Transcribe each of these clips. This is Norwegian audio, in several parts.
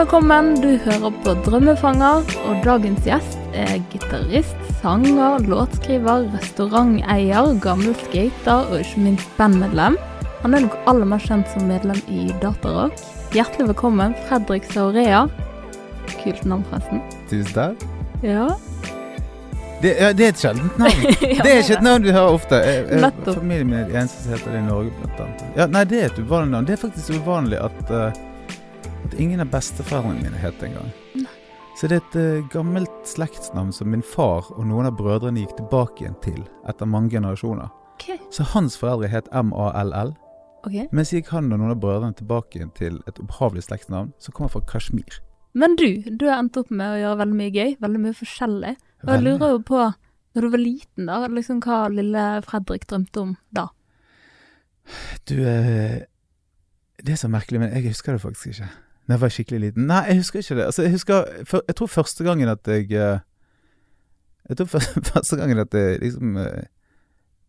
velkommen. Du hører på Drømmefanger, og dagens gjest er gitarist, sanger, låtskriver, restauranteier, gammel skater og ikke minst bandmedlem. Han er nok aller mest kjent som medlem i Datarock. Hjertelig velkommen, Fredrik Saurea. Kult navn, forresten. Tusen takk. Ja. Det, ja, det er et sjeldent navn. Ja, det er ikke et navn du hører ofte. Jeg, familien min er den eneste som heter det i Norge, blant annet. Ja, nei, det er et uvanlig navn. Det er faktisk uvanlig at, eh, at ingen av besteforeldrene mine het det engang. Så det er et uh, gammelt slektsnavn som min far og noen av brødrene gikk tilbake igjen til etter mange generasjoner. Okay. Så hans foreldre het M-A-L-L, ok. mens gikk han og noen av brødrene tilbake igjen til et opphavlig slektsnavn som kommer fra Kashmir. Men du, du har endt opp med å gjøre veldig mye gøy, veldig mye forskjellig. Og jeg lurer jo på, når du var liten da, liksom hva lille Fredrik drømte om da? Du, eh, det er så merkelig, men jeg husker det faktisk ikke. Da jeg var skikkelig liten. Nei, jeg husker ikke det. Altså, jeg husker for, Jeg tror første gangen at jeg eh, Jeg tror første, første gangen at jeg liksom eh,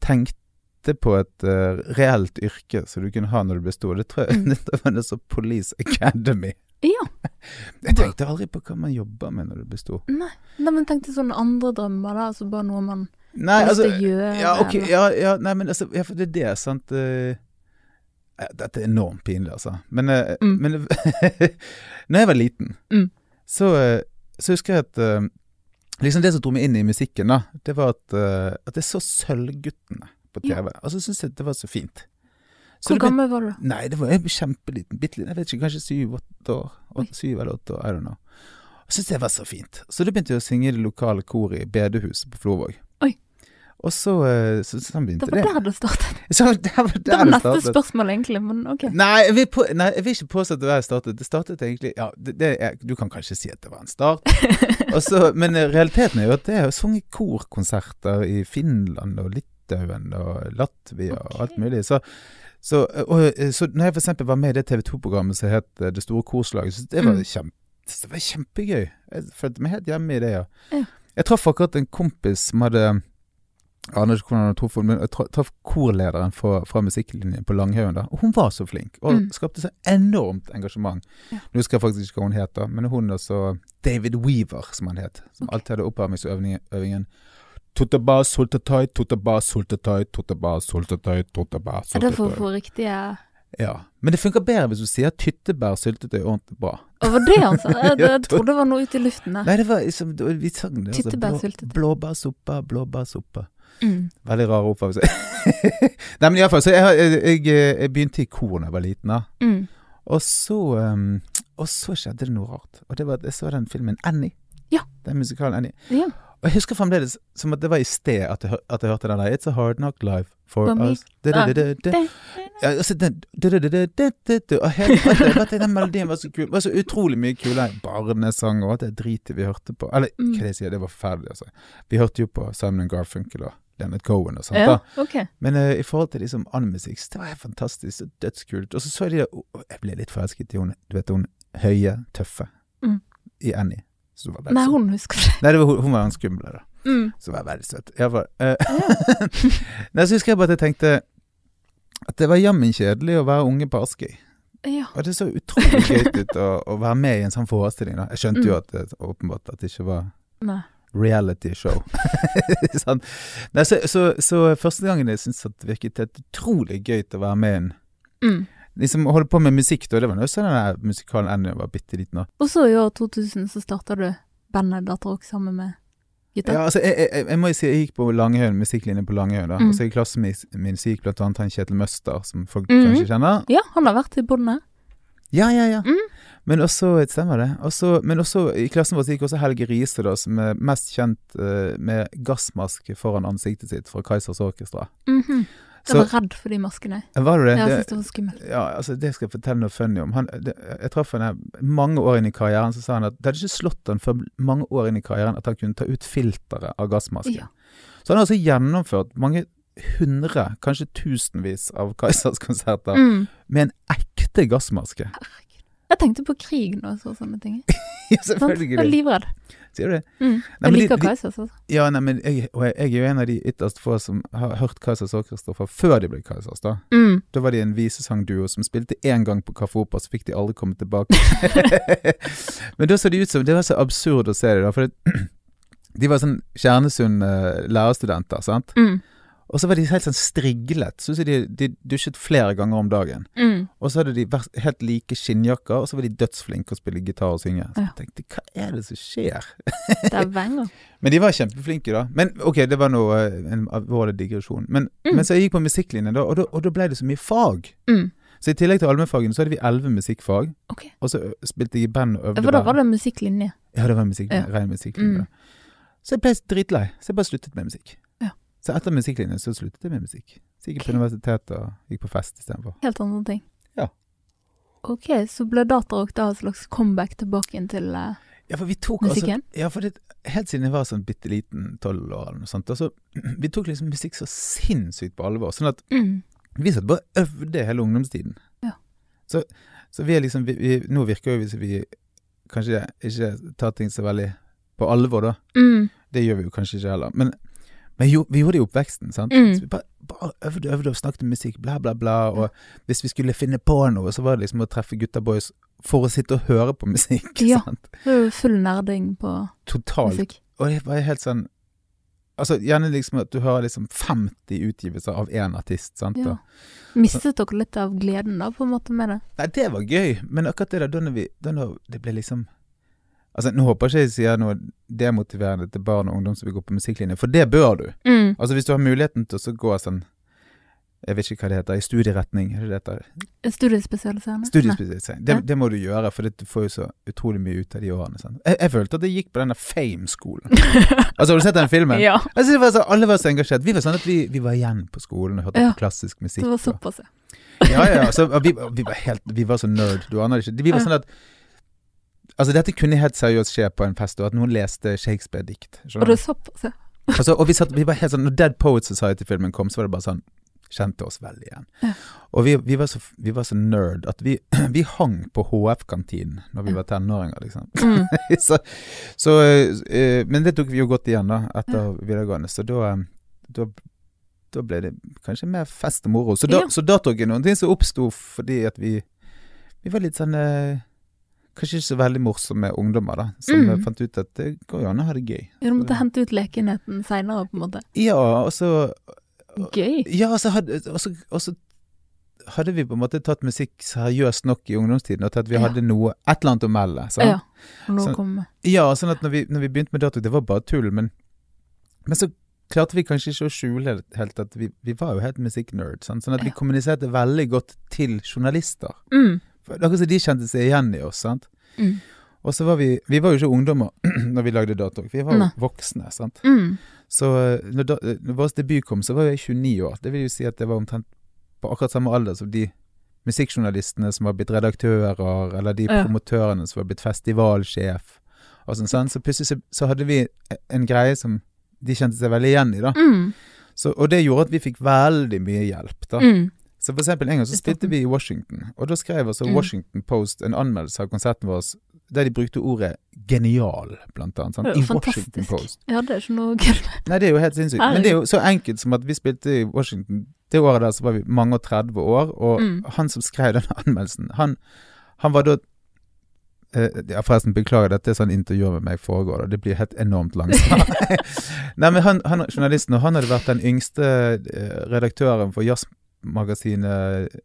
tenkte på et uh, reelt yrke som du kunne ha når du ble stor. Det tror jeg Mm. det var det sånn Police Academy. Ja. Jeg tenkte aldri på hva man jobber med når du blir stor. Nei, Nei men tenkte sånne andre drømmer, da. Altså bare noe man Nei, har lyst altså til å gjøre. Ja, okay, ja, ja, nei, men altså, ja, for det er det, sant. ja, dette er enormt pinlig, altså. Men, eh, Mm. men når jeg var liten, Mm. så, eh, så husker jeg at eh, liksom det som dro meg inn i musikken, da, det var at, eh, at jeg så Sølvguttene på Ja. TV. Og så syntes jeg det var så fint. Så Hvor ble- gammel var du? Nei, det var jeg var kjempeliten. Bitte liten. Jeg vet ikke, kanskje syv-åtte år. Åtte, syv eller åtte år, I don't know. Jeg syntes det var så fint. Så da begynte jeg å synge i det lokale koret i bedehuset på Florvåg. Oi. Og så, så, så, begynte Det begynte var det. der det startet. Så det var Det var neste startet. spørsmål, egentlig, men ok. Nei jeg, på, nei, jeg vil ikke påstå at det var der det startet. Det startet egentlig Ja, det, det er, du kan kanskje si at det var en start. Også, men eh, realiteten er jo at det er sunget korkonserter i Finland og Litauen og Latvia og alt mulig. Så, så, og, eh, så når jeg eksempel var med i det TV 2-programmet som het eh, Det store korslaget, så det var, Mm. kjempe, det var kjempegøy. Jeg følte meg helt hjemme i det. Ja. Ja. Jeg traff akkurat en kompis som hadde jeg aner ikke hvordan han traff henne, men jeg traff korlederen fra, fra musikklinjen på Langhaugen. da, Og hun var så flink, og Mm. skapte så enormt engasjement. Ja. Nå husker jeg faktisk ikke hva hun het, da, men hun er så David Weaver, som han het. Som okay. alltid hadde oppvarmingsøvingen. øvingen, Tutaba, sultatai, tutaba, sultatai, tutaba, sultatai, tutaba, Er det for å få riktige Ja. Men det funker bedre hvis du sier tyttebær, syltetøy ordentlig bra. Og var det han sa? Jeg, jeg trodde det var noe ute i luften. Nei, det var liksom Vi sang det. Altså. blå, blåbærsuppa, blåbærsuppa. Mm. Veldig rar oppfattelse. Nei, men iallfall, så jeg, jeg, jeg, begynte i kor da jeg var liten, da. Mm. Og så, um, og så skjedde det noe rart. Og det var at jeg så den filmen Annie. Ja. Den musikalen Annie. Ja. Og jeg husker fremdeles som at det var i sted at jeg, at jeg hørte den der It's a hard knock life for For us. Og hele Den melodien var så kul. Det var så utrolig mye kule barnesanger barnesang og alt det dritet vi hørte på. Eller Mm. hva det sier, det var forferdelig, altså. Vi hørte jo på Simon Garfunkel og Leonard Cohen og sånt. Ja, da. Okay. Men uh, i forhold til liksom anmusikk, så det var helt fantastisk. og Dødskult. Og så så jeg de der oh, Jeg ble litt forelsket i hun Du vet hun høye, tøffe Mm. i Annie. Så var veldig Nei, hun husker det. Nei, det var, hun, hun var han skumle, da. Mm. Som var veldig søt. Iallfall. Uh, Nei, så husker jeg bare at jeg tenkte at det var jammen kjedelig å være unge på Askøy. Ja. Og det så utrolig gøy ut å, å være med i en sånn forestilling. da. Jeg skjønte jo Mm. at det åpenbart at det ikke var Nei. Reality show. sånn. Nei, så, så, så første gangen jeg syntes det virket helt utrolig gøy til å være med i en Mm. Liksom holde på med musikk, da. Det var nå sånn den musikalen jeg var bitte liten. Og så i år 2000 så starta du bandet Datarock sammen med gutta. Ja, altså, jeg, jeg, jeg må jo si jeg gikk på Langehøen, musikklinjen på Langehøen da. Mm. Og så i klassen min, min så gikk blant annet han Kjetil Møster, som folk Mhm. kanskje kjenner. Ja, han har vært i båndet. Ja, ja, ja. Mm. Men også, stemmer det. Også, men også i klassen vår gikk også Helge Riise, da, som er mest kjent uh, med gassmaske foran ansiktet sitt fra Kaizers Orkestra. Mhm. Jeg var redd for de maskene. Var du det? Jeg synes syntes det var skummelt. ja, altså Det skal jeg fortelle noe funny om. Han, det, jeg traff henne mange år inn i karrieren, så sa han at det hadde ikke slått han før mange år inn i karrieren at han kunne ta ut filteret av gassmasken. Ja. Så han har altså gjennomført mange hundre, kanskje tusenvis av Kaizers konserter Mm. med en ekte gassmaske. Herregud. Jeg tenkte på krig nå og så sånne ting. ja, selvfølgelig. Jeg er livredd. Sier du det? Mm. Nei, Jeg liker Kaizers, også. Ja, nei, men jeg, og jeg, jeg er jo en av de ytterst få som har hørt Kaizers Orkester før de ble Kaizers, da. Mm. Da var de en visesangduo som spilte én gang på Kaffe Opera, så fikk de aldri komme tilbake. Men da så det ut som Det var så absurd å se det, da. For det, de var sånn Kjernesund uh, lærerstudenter, sant. Mm. Og så var de helt sånn striglet. Så de, de dusjet flere ganger om dagen. Mm. Og så hadde de vært helt like skinnjakker, og så var de dødsflinke å spille gitar og synge. Så jeg tenkte, hva er det som skjer? Det er venger. Men de var kjempeflinke, da. Men ok, det var eh, en alvorlig digresjon. Men, Mm. men så jeg gikk på musikklinjen, da, og da, og da ble det så mye fag. Mm. Så i tillegg til allmennfagene så hadde vi elleve musikkfag. Ok. Og så spilte jeg i band og øvde For da var det musikklinje. Ja, det var musikklinje, Ja. ren musikklinje. Mm. Så jeg ble dritlei, så jeg bare sluttet med musikk. Så etter musikklinjen så sluttet jeg med musikk. Så gikk jeg på Ok. universitetet og gikk på fest istedenfor. Helt andre ting. Ja. Ok, så ble datarock da et slags comeback tilbake inn til uh, Ja, tok musikken? altså Ja, for det, helt siden jeg var sånn bitte liten, tolv år eller noe sånt, altså, vi tok liksom musikk så sinnssykt på alvor. Sånn at mm. vi satt bare og øvde hele ungdomstiden. Ja. Så, så vi er liksom vi, vi, Nå virker jo vi som vi kanskje ikke tar ting så veldig på alvor, da. Mm. Det gjør vi jo kanskje ikke heller. Men, men jo, vi gjorde det i oppveksten, sant. Mm. Så vi bare, bare øvde øvde og snakket musikk, bla, bla, bla. Og hvis vi skulle finne på noe, så var det liksom å treffe gutta boys for å sitte og høre på musikk. Ja. sant? Er full nerding på Totalt. musikk. Og det var helt sånn Altså, gjerne liksom at du hører liksom 50 utgivelser av én artist, sant. Ja. Mistet dere litt av gleden da, på en måte, med det? nei, det var gøy, men akkurat det der, da når vi Da når det ble liksom Altså, nå håper jeg ikke jeg sier noe demotiverende til barn og ungdom som vil gå på musikklinje, for det bør du. Mm. Altså, hvis du har muligheten til å gå sånn Jeg vet ikke hva det heter, i studieretning, er det det heter? Studiespesialiserende? Studiespesialiserende. Det, det må du gjøre, for det, du får jo så utrolig mye ut av de årene. Jeg, jeg følte at jeg gikk på denne Fame-skolen. altså, har du sett den filmen? ja. Altså, det var så, alle var så engasjert. Vi var sånn at vi, vi var igjen på skolen og hørte Ja. klassisk musikk. Det var såpass, ja. Ja, ja. Så, og vi, vi var helt Vi var så nerd, du aner det ikke. Vi var sånn at Altså, dette kunne helt seriøst skje på en fest, og at noen leste Shakespeare-dikt. Og det såpass, ja. Altså, og vi, satt, vi var helt sånn Når Dead Poet Society-filmen kom, så var det bare sånn Kjente oss veldig igjen. Ja. Og vi, vi, var så, vi var så nerd at vi, vi hang på HF-kantinen når vi var tenåringer, liksom. Mm. så, så, eh, men det tok vi jo godt igjen, da, etter videregående. Så da, eh, da, da ble det kanskje mer fest og moro. Så da, Ja. så da tok jeg noen ting som oppsto fordi at vi Vi var litt sånn eh, Kanskje ikke så veldig morsomme ungdommer, da. Som Mm. fant ut at det går jo an å ha det gøy. Ja, Du måtte hente ut lekenheten seinere, på en måte. Ja, og så Gøy. Ja, og så hadde, og så, og så hadde vi på en måte tatt musikk seriøst nok i ungdomstiden, og til at vi Ja. hadde noe Et eller annet å melde. sant? Ja. Og nå kom. Ja, sånn at når vi, når vi begynte med dato, det var bare tull, men, men så klarte vi kanskje ikke å skjule helt at vi, vi var jo helt musikknerd. Sånn at vi Ja. kommuniserte veldig godt til journalister. mm. For Akkurat som de kjente seg igjen i oss. sant? Mm. Og så var vi Vi var jo ikke ungdommer når vi lagde dato, vi var jo voksne. sant? Mm. Så eh, når, da, eh, når vår debut kom, så var jeg 29 år. Det vil jo si at det var omtrent på akkurat samme alder som de musikkjournalistene som var blitt redaktører, eller de Ja. promotørene som var blitt festivalsjef. Og sånn, sant? Så plutselig så, så hadde vi en greie som de kjente seg veldig igjen i. da. Mm. Så, og det gjorde at vi fikk veldig mye hjelp. da. Mm. Så for eksempel en gang så spilte vi i Washington, og da skrev altså Mm. Washington Post en anmeldelse av konserten vår der de brukte ordet 'genial', blant annet. Sant? I Washington. Post. Ja, det er ikke noe gøy. Nei, det er jo helt sinnssykt. Men det er jo så enkelt som at vi spilte i Washington Det året der så var vi mange og 30 år, og Mm. han som skrev den anmeldelsen, han, han var da eh, ja, forresten, beklager, dette er sånn intervjuer med meg foregår, og det blir helt enormt langsomt. Nei, men han, han journalisten, og han hadde vært den yngste eh, redaktøren for jazzmagasinet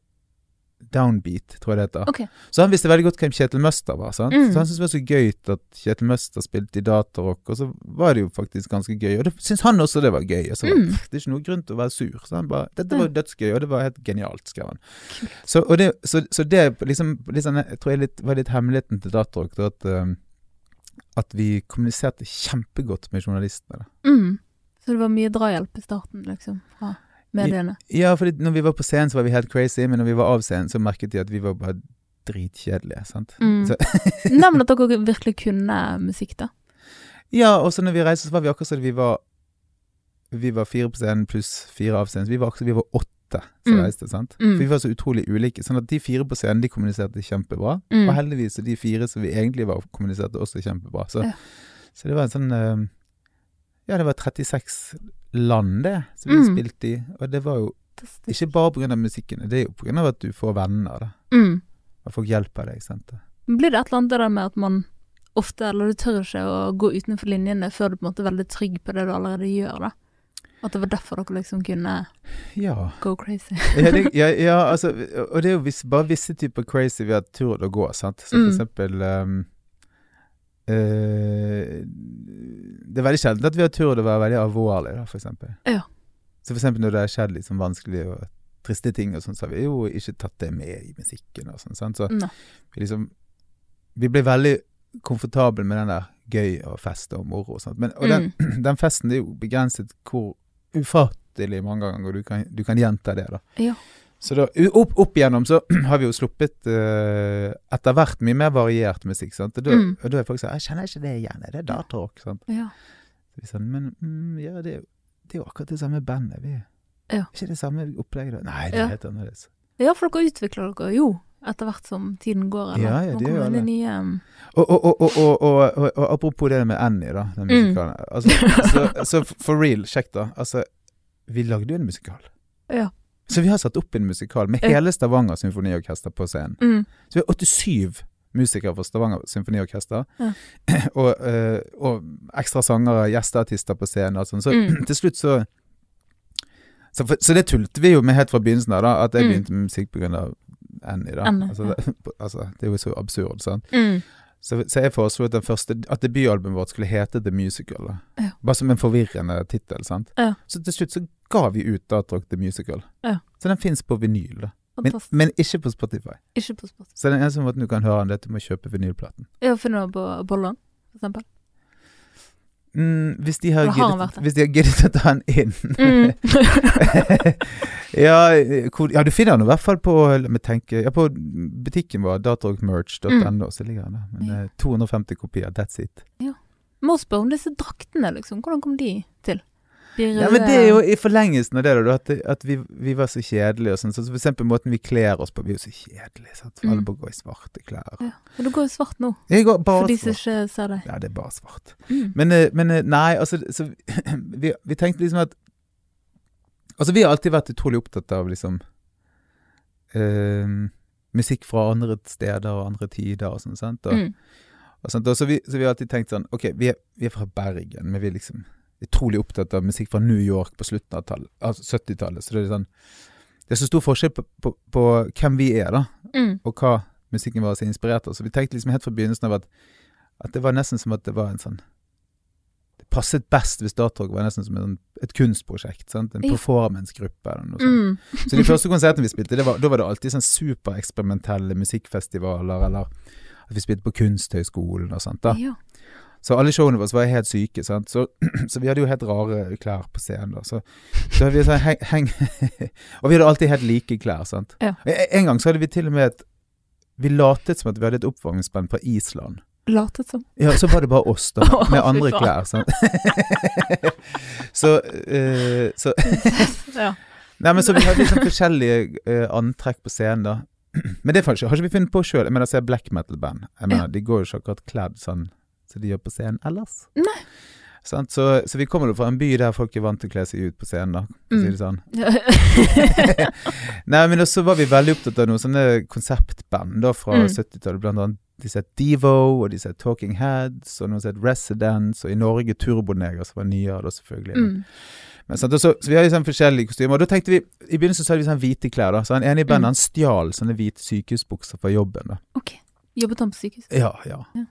Downbeat, tror jeg det heter. Okay. Så han visste veldig godt hvem Kjetil Møster var. Mm. Så han syntes det var så gøy at Kjetil Møster spilte i datarock, og så var det jo faktisk ganske gøy. Og det syntes han også det var gøy. Og så Mm. "Pff, det er ikke noe grunn til å være sur. Så han bare 'Dette var dødsgøy, og det var helt genialt', skrev han. Så, det, så, så det liksom, liksom Jeg tror jeg litt, var litt hemmeligheten til datarock, da, at, um, at vi kommuniserte kjempegodt med journalistene. Mm. Så det var mye drahjelp i starten, liksom, fra mediene. Ja, for når vi var på scenen, så var vi helt crazy, men når vi var av scenen, så merket de at vi var bare dritkjedelige. sant? Mm. Så, Nevn at dere virkelig kunne musikk, da. Ja, og så når vi reiste, så var vi akkurat som vi var Vi var fire på scenen pluss fire av scenen. Så vi var akkurat vi var åtte som Mm. reiste, sant. Mm. For vi var så utrolig ulike. Sånn at de fire på scenen, de kommuniserte kjempebra. Mm. Og heldigvis så de fire som vi egentlig var, kommuniserte også kjempebra. Så, Ja. Så det var en sånn eh, Ja, det var 36 land, det, som vi Mm. spilte i. Og det var jo Fantastisk. ikke bare av musikken, det er jo av at du får venner, da. Mm. At folk hjelper deg, sant. Blir det et eller annet der med at man ofte, eller du tør ikke å gå utenfor linjene før du på en måte er veldig trygg på det du allerede gjør, da? At det var derfor dere liksom kunne Ja. go crazy? ja, det, ja, ja, altså, og det er jo vis, bare visse typer crazy vi har turt å gå, sant. Så for Mm. eksempel ehm, eh, Det er veldig sjelden at vi har turt å være veldig alvorlige, da, for eksempel. Ja. Så for eksempel når det har skjedd liksom vanskelige og triste ting og sånn, så har vi jo ikke tatt det med i musikken og sånn, sant. Så vi liksom Vi ble veldig komfortable med den der gøy og fest og moro og sånt. Men, og den, Mm. den festen det er jo begrenset hvor ufattelig mange ganger du kan, du kan gjenta det, da. Ja. Så da, opp, opp igjennom så har vi jo sluppet uh, etter hvert mye mer variert musikk. sant? Og da, Mm. og da er folk sånn 'Jeg kjenner ikke det igjen. Er det datarock?' sant? Ja. Sånn, Men mm, ja, det det er jo akkurat det samme bandet. Vi, Ja. Ikke det samme opplegget? da? Nei, det er Ja. helt annerledes. ja, for dere utvikler dere jo etter hvert som tiden går, eller? Ja, ja, det gjør det. nye um, Og, og, og, og, apropos det med Annie, da. Den Mm. musikalen. Altså, så, så for real, sjekk da. Altså, vi lagde jo en musikal. Ja. Så vi har satt opp en musikal med hele Stavanger Symfoniorkester på scenen. mm. Så vi har 87 musikere fra Stavanger Symfoniorkester. Ja. og, eh, og ekstra sangere, gjesteartister på scenen og sånn. Så Mm. til slutt så så, for, så det tulte vi jo med helt fra begynnelsen av, da. At jeg Mm. begynte med musikk av Annie, da. Annie, altså, det, altså, det er jo så absurd, sant. Mm. Så, så jeg foreslo at, den første, at debutalbumet vårt skulle hete The Musical. Ja. Bare som en forvirrende tittel. sant? Ja. Så til slutt så ga vi ut Datrock The Musical. Ja. Så den fins på vinyl. da. Men, men ikke på Spotify. Ikke på Spotify. Så den eneste måten du kan høre den, er at du må kjøpe vinylplaten. Ja, finne den på Bolland, for eksempel. Mm, hvis, de har giddet, hvis de har giddet å ta den inn Mm. ja, hvor, ja, du finner den i hvert fall på La meg tenke Ja, på butikken vår, datrockmerch.no, så ligger den der. Men Mm. Ja. eh, 250 kopier, that's it. Må spørre om disse draktene, liksom. Hvordan kom de til? Ja, men det er jo i forlengelsen av det, da, at, at vi, vi var så kjedelige og sånn. Så for eksempel måten vi kler oss på, vi er jo så kjedelige. Sant? For Mm. Alle bare går i svarte klær. ja. Men du går jo svart nå, Jeg går for de som ikke ser deg. Ja, det er bare svart. Mm. Men, eh, men eh, nei, altså så, vi, vi tenkte liksom at Altså, vi har alltid vært utrolig opptatt av liksom eh, Musikk fra andre steder og andre tider og sånn, sant. Og, Mm. og sånt. Og så, vi, så vi har alltid tenkt sånn Ok, vi er, vi er fra Bergen, men vi er liksom utrolig opptatt av musikk fra New York på slutten av altså 70-tallet. Så det er sånn Det er så stor forskjell på, på, på hvem vi er, da, Mm. og hva musikken vår er inspirert av. Så vi tenkte liksom helt fra begynnelsen av at, at det var nesten som at det var en sånn Det passet best hvis Datorg var nesten som en, et kunstprosjekt. Sant? En performancegruppe eller noe sånt. Mm. Så de første konsertene vi spilte, det var, da var det alltid sånn supereksperimentelle musikkfestivaler, eller at vi spilte på Kunsthøgskolen og sånt. da. Ja. Så alle showene våre var helt syke, sant. Så, så vi hadde jo helt rare klær på scenen, da. Så, så hadde vi sånn heng, heng Og vi hadde alltid helt like klær, sant. Ja. En- gang så hadde vi til og med et Vi latet som at vi hadde et oppvarmingsband fra Island. Latet som. Ja, så var det bare oss, da, med andre klær. Sant? så, uh, så ja. Nei, men så vi hadde liksom forskjellige uh, antrekk på scenen, da. Men det er faktisk, har ikke vi funnet på sjøl. Jeg mener, se black metal-band. Jeg mener, Ja. De går jo ikke akkurat kledd sånn som de gjør på scenen ellers. Nei. Så, så vi kommer jo fra en by der folk er vant til å kle seg ut på scenen, da. For å si det sånn. Nei, men også var vi veldig opptatt av noen sånne konseptband da fra Mm. 70-tallet. Blant annet de som Devo, og de som Talking Heads, og noen som het Residence, og i Norge Turboneger, som var nyere da, selvfølgelig. mm. Men, sant, så, så vi har liksom forskjellige kostymer. Og da tenkte vi, I begynnelsen så hadde vi sånn hvite klær. da Så han ene i bandet Mm. han stjal sånne hvite sykehusbukser fra jobben. da OK. Jobbet han på sykehus? Ja, ja. Ja.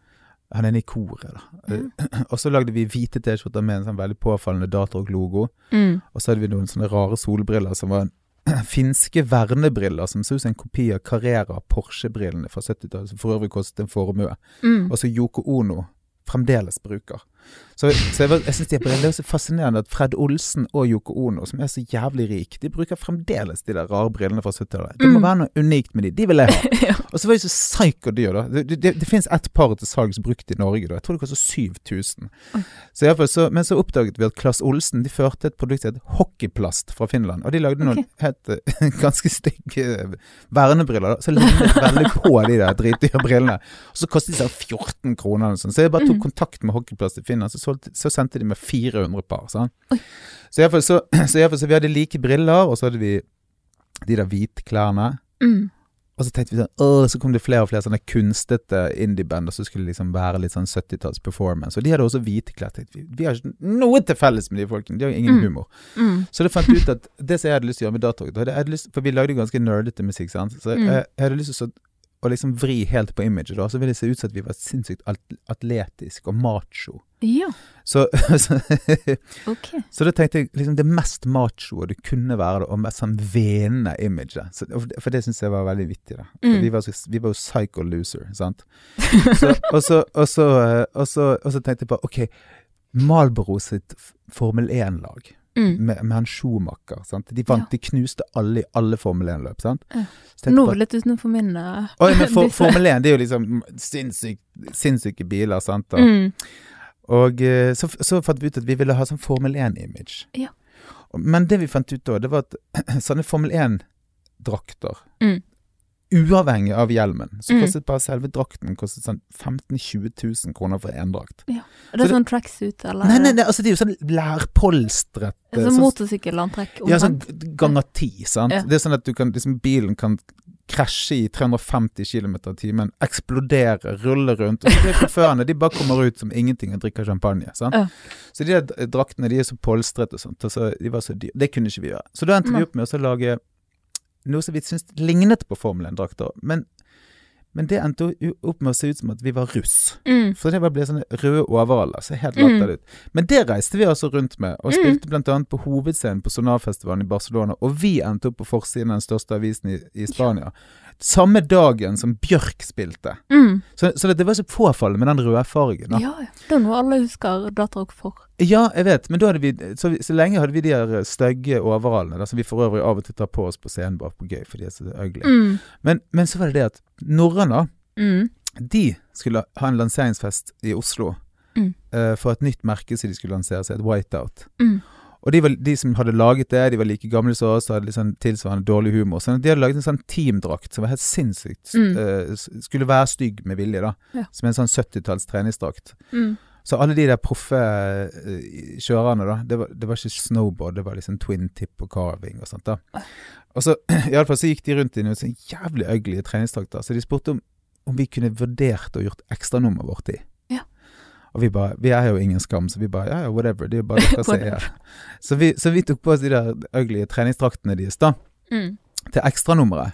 Han er i koret, da. Eh, Og så lagde vi hvite T-skjorter med en sånn veldig påfallende Datorg-logo. Mm. Og så hadde vi noen sånne rare solbriller som var finske vernebriller som så ut som en kopi av Carrera Porsche-brillene fra 70-tallet, som for øvrig kostet en formue. Mm. Og så Yoko Ono fremdeles bruker. Så, så jeg, jeg syns det, er så fascinerende at Fred Olsen og Yoko Ono, som er så jævlig rik, de bruker fremdeles de der rare brillene fra 70-tallet. Det må Mm. være noe unikt med de. De vil jeg ha. ja. Og så var de så psycho dyr, da. Det, det, det, det fins ett par til salgs brukt i Norge, da. Jeg tror det koster 7000. Så i fall så, men så oppdaget vi at Klass Olsen de førte et produkt som het Hockeyplast fra Finland. Og de lagde noen Ok. helt eh, ganske stygge eh, vernebriller, da. Så lignet veldig på de der dritdyre brillene. Og så kostet de seg 14 kroner eller noe sånt. Så jeg bare tok Mhm. kontakt med Hockeyplast i Finland Finland, så, solgte, så sendte de med 400 par. Sant? Så iallfall så, så, i fall så vi hadde like briller, og så hadde vi de der hvitklærne. Mm. Og så tenkte vi sånn Åh, så kom det flere og flere sånne kunstete indie-band som skulle liksom være litt sånn 70-talls performance. Og de hadde også hvite klær. Vi, vi har ikke noe til felles med de folkene. De har ingen Mm. humor. Mm. Så da fant ut at det som jeg hadde lyst til å gjøre med Datarock da hadde jeg hadde lyst, For vi lagde jo ganske nerdete musikk, sant. Så Mm. jeg, jeg hadde lyst til å, å liksom vri helt på imaget, da. Så ville det se ut som at vi var sinnssykt at- atletisk og macho. Ja, Så, så, okay. så da tenkte jeg liksom det mest machoe det kunne være, og mest sånn venende imaget. Så, for- det syns jeg var veldig vittig, da. Mm. Vi, var vi var jo psycho loser, sant. Så, og, så, og, så, eh, og, så, og så tenkte jeg på OK, Malboro sitt Formel 1-lag Mm. med, med han Schumacher. Sant? De vant, Ja. de knuste alle i alle Formel 1-løp. sant? Ja. Så tenkte Nå jeg på- litt utenfor min uh, Oi, for, Formel 1 det er jo liksom sinnssyk, sinnssyke biler, sant. Og, mm. og eh, så, så fant vi ut at vi ville ha sånn Formel 1-image. Ja. Men det vi fant ut da, det var at sånne Formel 1-drakter Mm. Uavhengig av hjelmen, så Mm. kostet bare selve drakten kostet sånn 15 000-20 000 kroner for én drakt. Er Så det det- sånn tracksuit, eller? Nei, nei, nei, altså det er jo sånn lærpolstret Sånn sånn- motorsykkelantrekk? Ja, sånn ganger ti, sant. Ja. Det er sånn at du kan, liksom, bilen kan krasje i 350 km i timen, eksplodere, rulle rundt. Og så de sjåførene de bare kommer ut som ingenting og drikker champagne. Sant? Ja. Så de der draktene de er så polstret og sånt, og så, de var så dyre. Det kunne ikke vi gjøre. Så da endte vi opp med å lage noe som vi syntes lignet på Formel 1-drakter. Men, men det endte opp med å se ut som at vi var russ. Mm. For det ble sånne røde overaller. Så helt Mm. latterlig ut. Men det reiste vi altså rundt med, og Mm. spilte blant annet på hovedscenen på Sonarfestivalen i Barcelona. Og vi endte opp på forsiden av den største avisen i, i Spania. Samme dagen som Bjørk spilte. Mm. Så, så det, det var så påfallende med den røde fargen. Da. Ja. Det er noe alle husker datarock for. Ja, jeg vet, men vi så, vi- så lenge hadde vi de her stygge overallene, som vi for øvrig av og til tar på oss på scenen bare på gøy, for de er så ugly. Mm. Men, men så var det det at Norrøna, Mm. de skulle ha en lanseringsfest i Oslo eh, for et nytt merke som de skulle lansere seg, et Whiteout. Mm. Og de, var, de som hadde laget det, de var like gamle som oss og hadde sånn tilsvarende dårlig humor. Så de hadde laget en sånn teamdrakt som var helt sinnssykt Mm. uh, Skulle være stygg med vilje, da. Ja. Som en sånn 70-talls treningsdrakt. Mm. Så alle de der proffe uh, kjørerne, da, det var, det var ikke snowboard, det var liksom twin tip og carving og sånt. da. Og så iallfall så gikk de rundt i noen sånn jævlig ugly treningsdrakter, så de spurte om, om vi kunne vurdert å gjort ekstranummer vårt i. Og vi bare Vi er jo ingen skam, så vi bare ja, ja, whatever. Det er bare dere som er. Så vi, så vi tok på oss de der ugly treningsdraktene deres, da, Mm. til ekstranummeret.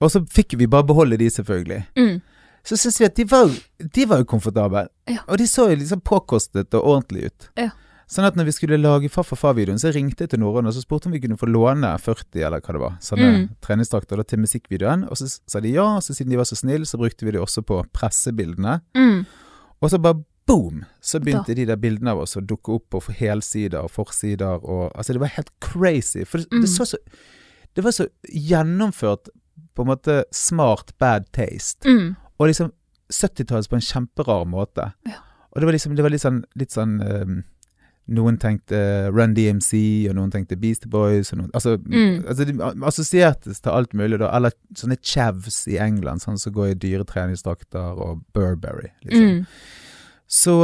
Og så fikk vi bare beholde de, selvfølgelig Mm. så syns vi at de var, de var jo komfortable. Ja. Og de så jo liksom påkostet og ordentlig ut. Ja. Sånn at når vi skulle lage Faff og Fa-videoen, så ringte jeg til Norrøn og så spurte om vi kunne få låne 40 eller hva det var, sånne Mm. treningsdrakter til musikkvideoen. Og så sa de ja, og så siden de var så snille, så brukte vi det også på pressebildene. Mm. Og så bare boom! Så begynte Da. de der bildene av oss å dukke opp på helsider og forsider og Altså, det var helt crazy. For det, Mm. det så så Det var så gjennomført på en måte smart bad taste. Mm. Og liksom 70-tallet på en kjemperar måte. Ja. Og det var liksom det var litt sånn, litt sånn ehm, Noen tenkte Run DMC, og noen tenkte Beast Boys noen, altså, Mm. altså De assosiertes til alt mulig, da. Eller sånne chavs i England, sånn som går i dyre treningsdrakter, og Burberry, liksom. Mm. Så,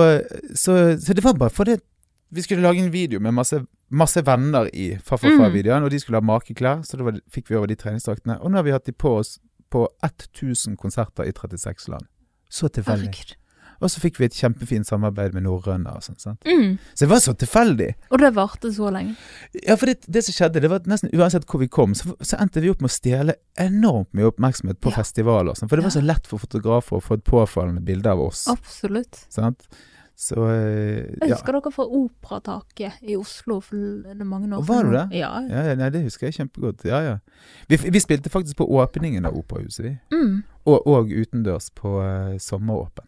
så, så det var bare fordi vi skulle lage en video med masse, masse venner i Fa-fa-fa-videoen, og de skulle ha makeklær, så da fikk vi over de treningsdraktene. Og nå har vi hatt de på oss på 1000 konserter i 36 land. Så tilfeldig. Og så fikk vi et kjempefint samarbeid med Norrøna og sånn. sant? Mm. Så det var så tilfeldig. Og det varte så lenge. Ja, for det, det som skjedde, det var at nesten uansett hvor vi kom, så, så endte vi opp med å stjele enormt mye oppmerksomhet på Ja. festivaler. og sånn, For det var så lett for fotografer å få et påfallende bilde av oss. Absolutt. Sant? Så ja. Jeg husker dere fra Operataket i Oslo for mange år siden. var du det? Ja. Ja, nei, det husker jeg kjempegodt. Ja, ja. Vi, vi spilte faktisk på åpningen av Operahuset, vi. Mm. Og, og utendørs på uh, sommeråpent.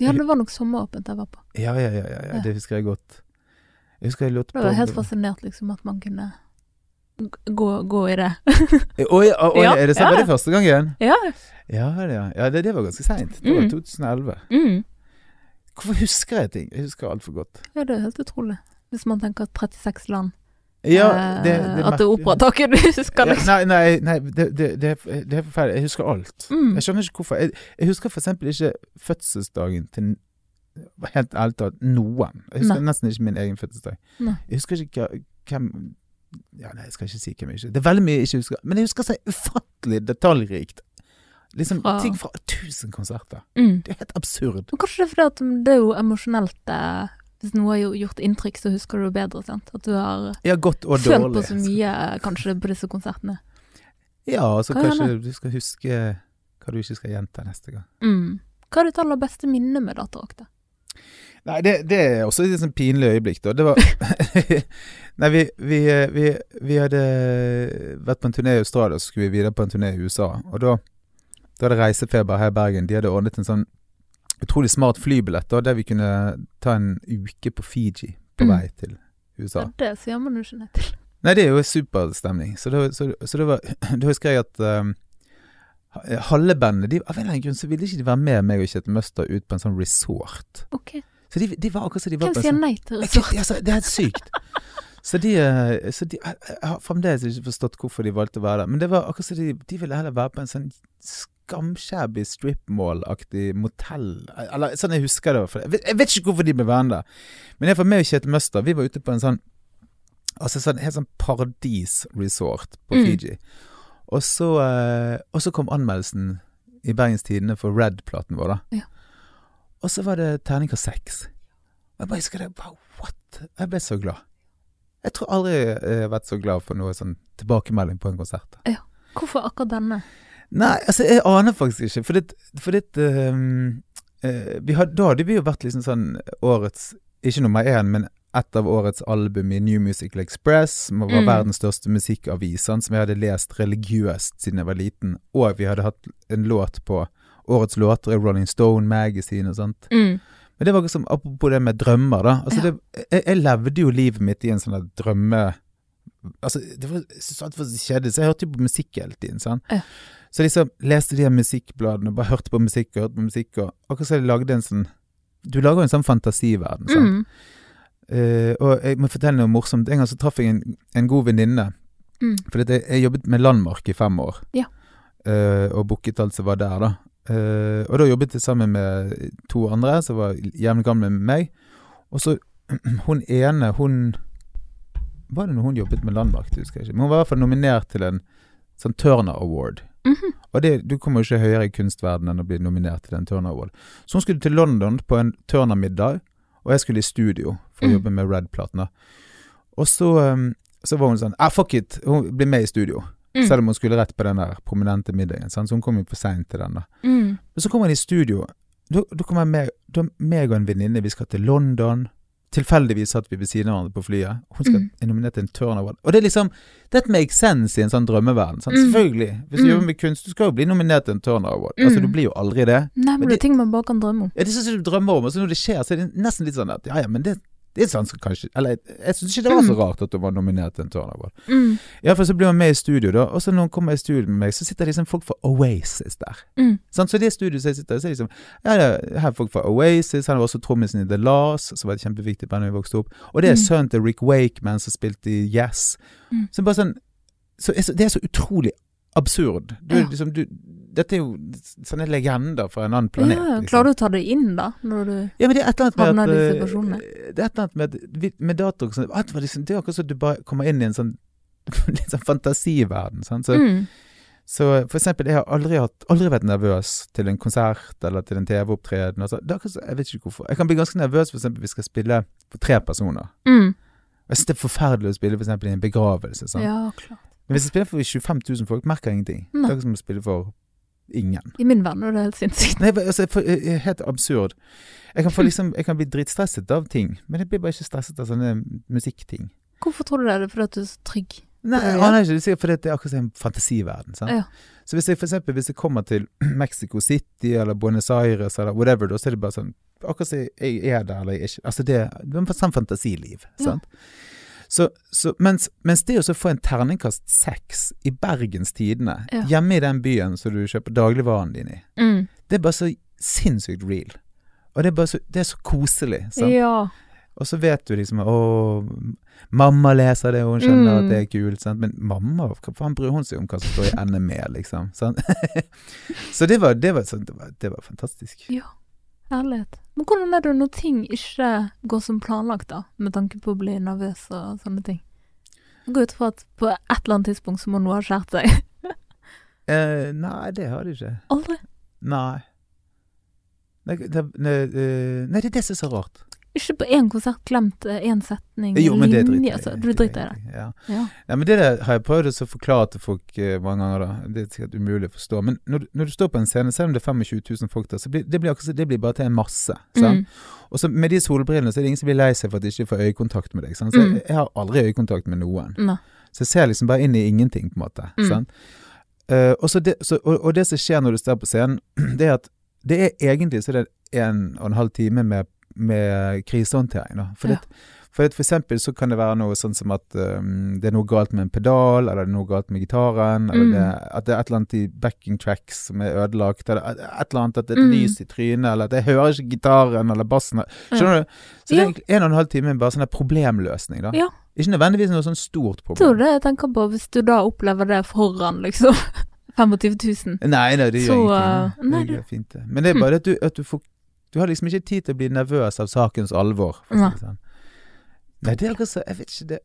Ja, det var nok sommeråpent jeg var på. Ja, ja, ja, ja, ja, Ja. det husker jeg godt. Jeg husker jeg lurte på Jeg var helt fascinert liksom at man kunne gå, gå i det. Oi, oi, oi, er det ja. Var det første gangen? Ja. Ja, det, ja. ja det, det var ganske seint. Det var Mm. 2011. Mm. Hvorfor husker jeg ting? Jeg husker altfor godt. ja, det er helt utrolig. Hvis man tenker 36 land. Ja, eh, det, det at det er. Operataket du husker, Ja, liksom. nei, nei, nei det, det, det, er- er forferdelig. Jeg husker alt. Mm. Jeg skjønner ikke hvorfor. Jeg, jeg husker eksempel ikke fødselsdagen til helt ærlig talt noen. Jeg husker Nei. nesten ikke min egen fødselsdag. Nei. Jeg husker ikke hvem ja, Nei, jeg skal ikke si hvem jeg ikke Det er veldig mye jeg ikke husker, men jeg husker så ufattelig detaljrikt. Liksom Fra- ting fra tusen konserter. Mm. Det er helt absurd. Men kanskje det er fordi at det er jo emosjonelt eh, Hvis noe har gjort inntrykk, så husker du det bedre. sant? At du har Ja, følt dårlig. på så mye eh, kanskje på disse konsertene. Ja, altså Hva kanskje du skal huske hva du ikke skal gjenta neste gang. Mm. Hva er ditt aller beste minne med Datarock? da? Nei, det, det er også et sånn pinlig øyeblikk, da. Det var Nei, vi, vi, vi, vi hadde vært på en turné i Australia, så skulle vi videre på en turné i USA. Og da, da hadde Reisefeber her i Bergen De hadde ordnet en sånn utrolig smart flybillett, da, der vi kunne ta en uke på Fiji på Mm. vei til USA. Ja, det sier man jo ikke nei til. Nei, det er jo superstemning. Så, det, så, så det var Da husker jeg at um, halve bandet de, Av en eller annen grunn så ville ikke de være med meg og Kjetil Møster ut på en sånn resort. Ok, Så de, de var akkurat som de var Hvem sier sånn nei til resort? jeg- altså, det er helt sykt. Så de, eh, så de jeg har fremdeles ikke forstått hvorfor de valgte å være der. Men det var akkurat som de, de ville heller være på en sånn skamshabby stripmall-aktig motell. Eller sånn jeg husker det. Jeg, vet, jeg vet ikke hvorfor de ble værende der. Men iallfall meg og Kjetil Møster, vi var ute på en sånn Altså sånn helt sånn paradisresort på Mm. Fiji. Og så, eh, og så kom anmeldelsen i Bergens Tidende for Red-platen vår, da. Ja. Og så var det terningkast seks. Og jeg bare husker det. Wow, what? Jeg ble så glad. Jeg tror aldri jeg har vært så glad for noe sånn tilbakemelding på en konsert. Hvorfor akkurat denne? Nei, altså, jeg aner faktisk ikke. For det, for det um, eh, vi had, Da hadde vi jo vært liksom sånn årets Ikke nummer én, men et av årets album i New Musical Express, som var Mm. verdens største musikkavis, som jeg hadde lest religiøst siden jeg var liten. Og vi hadde hatt en låt på årets låter i Rolling Stone Magazine og sånt. Mm. Men det var liksom, apropos det med drømmer, da. Altså Ja. det, jeg, jeg levde jo livet mitt i en sånn drømme... Altså, det var sånn alt var så kjedelig, så jeg hørte jo på musikk hele tiden. Sånn. Ja. Så liksom leste de her musikkbladene bare hørte på musikk og hørte på musikk. og Akkurat som jeg lagde en sånn Du lager jo en sånn fantasiverden. sant? Mm. Uh, og jeg må fortelle noe morsomt. En gang så traff jeg en, en god venninne. Mm. For jeg, jeg jobbet med Landmark i fem år. Ja. uh, og booket alt som var der, da. Uh, og da jobbet jeg sammen med to andre som var jevnlig gamle med meg. Og så hun ene, hun Var det når hun jobbet med Landmark? Husker jeg ikke. Men hun var i hvert fall nominert til en sånn Turner Award. Mhm. Og det, du kommer jo ikke høyere i kunstverdenen enn å bli nominert til en Turner Award. Så hun skulle til London på en Turner-middag, og jeg skulle i studio for å Mm. jobbe med Red-platene. Og så, um, så var hun sånn ah, fuck it, hun blir med i studio. Mm. Selv om hun skulle rett på den der prominente middagen. Sant? Så hun kom jo for seint til den. da. Mm. Men så kommer hun i studio. Da, kommer med, meg og en venninne, vi skal til London. Tilfeldigvis satt vi ved siden av hverandre på flyet. Hun skal Mm. er nominert til en turnover. Og det er liksom That makes sense i en sånn drømmeverden. Sant? Mm. Selvfølgelig. Hvis du Mm. jobber med kunst, du skal jo bli nominert til en turnover Award. Mm. Altså, du blir jo aldri det. Nei, men Men det er ting man bare kan drømme om. Ja, det er sånn du drømmer om, og så når det skjer, så er det nesten litt sånn at ja, ja, men det, det er sånn kanskje Eller jeg syns ikke det var så Mm. rart at hun var nominert til en Turner Award. Mm. Iallfall så blir hun med i studio, da. Og så når hun kommer i studio med meg, så sitter liksom folk fra Oasis der. Mm. Sånn, Så det studioet jeg sitter i, så er det liksom Ja, det er her er folk fra Oasis, han var også trommisen i The Last, som var et kjempeviktig band da vi vokste opp. Og det er Mm. sønnen til Rick Wakeman som spilte i Yes. Mm. Så bare sånn så, Det er så utrolig absurd. Du, Ja. liksom, du, dette er jo sånne legender fra en annen planet. Ja, liksom. klarer du å ta det inn, da? Når du Ja, men det er et eller annet med at i de eh, situasjonene? Det er et eller annet med, med data og sånn, liksom, Det er akkurat som du bare kommer inn i en sånn litt sånn fantasiverden. Sånn, Så, mm. så for eksempel, jeg har aldri, hatt, aldri vært nervøs til en konsert eller til en TV-opptreden. Altså, jeg vet ikke hvorfor. Jeg kan bli ganske nervøs for eksempel hvis vi skal spille for tre personer. Mm. Jeg synes det er forferdelig å spille for eksempel i en begravelse. Sånn. Ja, klart. Men hvis jeg spiller for 25 000 folk, merker jeg ingenting. Nei. Det er ikke som å spille for ingen. I min verden er det helt sinnssykt. Nei, altså, jeg er helt absurd. Jeg kan, få liksom, jeg kan bli dritstresset av ting, men jeg blir bare ikke stresset av sånne musikkting. Hvorfor tror du det? Er det fordi at du er så trygg? Nei, jeg aner ikke. Det er fordi det er akkurat som en fantasiverden. Sant? Ja. Så hvis jeg for eksempel hvis jeg kommer til Mexico City eller Buenos Aires eller whatever, da så er det bare sånn Akkurat som jeg er der eller jeg er ikke Altså det, det er en sånn fantasiliv. Ja. Så, så, mens, mens det å få en terningkast seks i Bergens Tidende, Ja. hjemme i den byen som du kjøper dagligvaren din i, Mm. det er bare så sinnssykt real. Og det er så, det er så koselig. Sant? Ja. Og så vet du liksom Å, mamma leser det, og hun skjønner Mm. at det er kult. Sant? Men mamma, hva faen bryr hun seg om hva som står i NME, liksom? Sant? så det var, det, var, sånn, det, var, det var fantastisk. ja. Herlighet. Men hvordan er det når ting ikke går som planlagt, da? Med tanke på å bli nervøs og sånne ting. Jeg går ut fra at på et eller annet tidspunkt så må noe ha skjært seg. Eh, nei, det har det ikke. Aldri. Nei. Nei det, nei, eh, nei, det er det som er så rart. Ikke på én konsert glemt én setning, Jo, men det linje, driter jeg altså. Du driter i det? Ja. Ja. Nei, men det der har jeg prøvd å forklare til folk eh, mange ganger, da. Det er sikkert umulig å forstå. Men når, når du står på en scene, selv om det er 25 000 folk der, så blir det, blir det blir bare til en masse. Mm. Og så med de solbrillene så er det ingen som blir lei seg for at de ikke får øyekontakt med deg. Sant? Så Mm. jeg, jeg har aldri øyekontakt med noen. Ne. Så jeg ser liksom bare inn i ingenting, på en måte. Mm. Eh, så det, så, og, og det som skjer når du står på scenen, det er at det er egentlig så er en og en halv time med, med krisehåndtering. Da. For, Ja. det, for, det, for eksempel så kan det være noe sånn som at um, det er noe galt med en pedal, eller det er noe galt med gitaren, eller Mm. det, at det er et eller annet i backing tracks som er ødelagt, eller et eller annet at det er et Mm. lys i trynet, eller at jeg hører ikke gitaren eller bassen. Skjønner du? Så det er egentlig en og en halv time bare sånn problemløsning, da. Ja. Ikke nødvendigvis noe sånn stort problem. Tror du det jeg tenker på, hvis du da opplever det foran, liksom. 25 000. Nei, nei, det gjør Så, ingenting. Det, nei, det fint, det. Men det er bare at du, at du får Du har liksom ikke tid til å bli nervøs av sakens alvor. For Nei. sånn. Nei, det er altså Jeg vet ikke det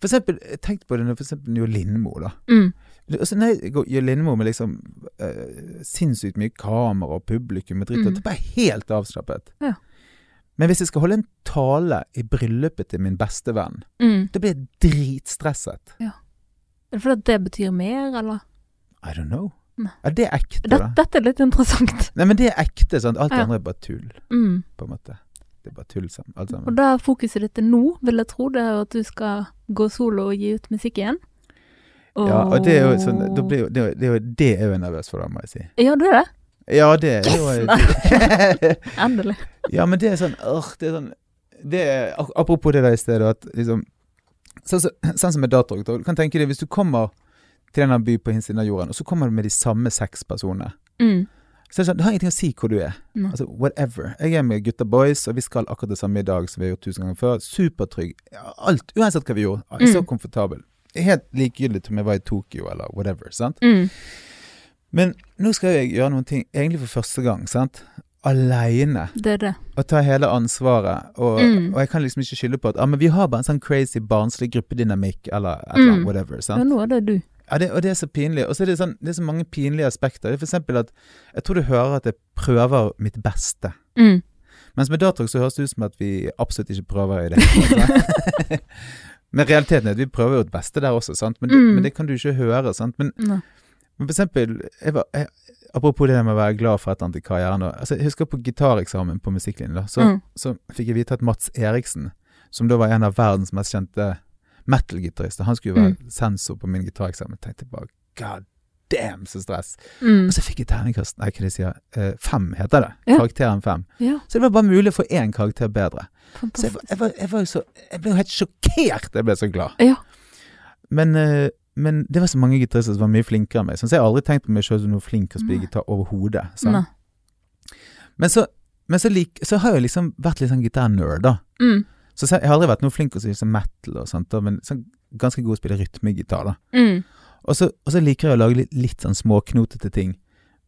For eksempel, jeg tenkte på det når for eksempel Jo Lindmo, da. Mm. Altså, nei, Jo Lindmo med liksom uh, sinnssykt mye kamera og publikum og dritt, Mm. det er bare helt avslappet. Ja. Men hvis jeg skal holde en tale i bryllupet til min beste venn, Mm. da blir jeg dritstresset. Er det fordi det betyr mer, eller? I don't know. Nei. Er det ekte, Det, da? dette er litt interessant. Nei, men det er ekte. Sant? Alt det Ja. andre er bare tull, Mm. på en måte. Det er bare tull sammen, alt sammen. Og da er fokuset ditt nå, vil jeg tro, det er at du skal gå solo og gi ut musikk igjen. Ja, og det er jo sånn blir det, er jo- det, er jo, det er jo nervøs for, da, må jeg si. Ja, du er det? Ja, det er jo Endelig. Ja, men det er sånn øh, Det er sånn det er, Apropos det der i stedet, at liksom Sånn sånn som med datorrock. Du kan tenke deg hvis du kommer til en by på hinsiden av jorden, og så kommer du med de samme seks personene. Mm. Så det sånn, har ingenting å si hvor du er. Mm. Altså, Whatever. Jeg er med gutta boys, og vi skal akkurat det samme i dag som vi har gjort tusen ganger før. Supertrygg. Alt. Uansett hva vi gjorde. Jeg er så Mm. komfortabel. Helt likegyldig om jeg var i Tokyo eller whatever. sant? Mm. Men nå skal jeg gjøre noen ting egentlig for første gang. sant? Aleine. Det det. Og ta hele ansvaret. Og, Mm. og jeg kan liksom ikke skylde på at ah, men vi har bare en sånn crazy barnslig gruppedynamikk eller et eller annet. Mm. Whatever. Ja, nå er det du. Ja, det, og det er så pinlig. Og så er det, sånn, det er så mange pinlige aspekter. Det er for at jeg tror du hører at jeg prøver mitt beste. Mm. Mens med Datalk så høres det ut som at vi absolutt ikke prøver i det. hele? Men realiteten er at vi prøver jo et beste der også, sant? Men, det, Mm. men det kan du ikke høre. sant? Men, men for eksempel, jeg var, jeg, apropos det med å være glad for et eller annet i karrieren. Altså, jeg husker på gitareksamen på musikklinjen. da, så, Mm. så fikk jeg vite at Mats Eriksen, som da var en av verdens mest kjente metal-gitarister, han skulle jo være Mm. sensor på min gitareksamen. Jeg tenkte bare god damn, så stress. Mm. Og så fikk jeg terningkast Nei, hva de sier eh, Fem heter det. Ja. Karakteren fem. Ja, Så det var bare mulig å få én karakter bedre. Så jeg, var- jeg, var, jeg var så Jeg ble jo helt sjokkert! Jeg ble så glad. Ja. Men, eh, men det var så mange gitarister som var mye flinkere enn meg. Så jeg har aldri tenkt på meg sjøl som noe flink til å spille gitar overhodet. Men, så, men så, lik, så har jeg liksom vært litt sånn gitarnerd, da. Mm. Så jeg har aldri vært noe flink til å spille sånn metal og sånt, men sånn, ganske god til å spille rytmegitar, da. Mm. Og så, og så liker jeg å lage litt, litt sånn småknotete ting.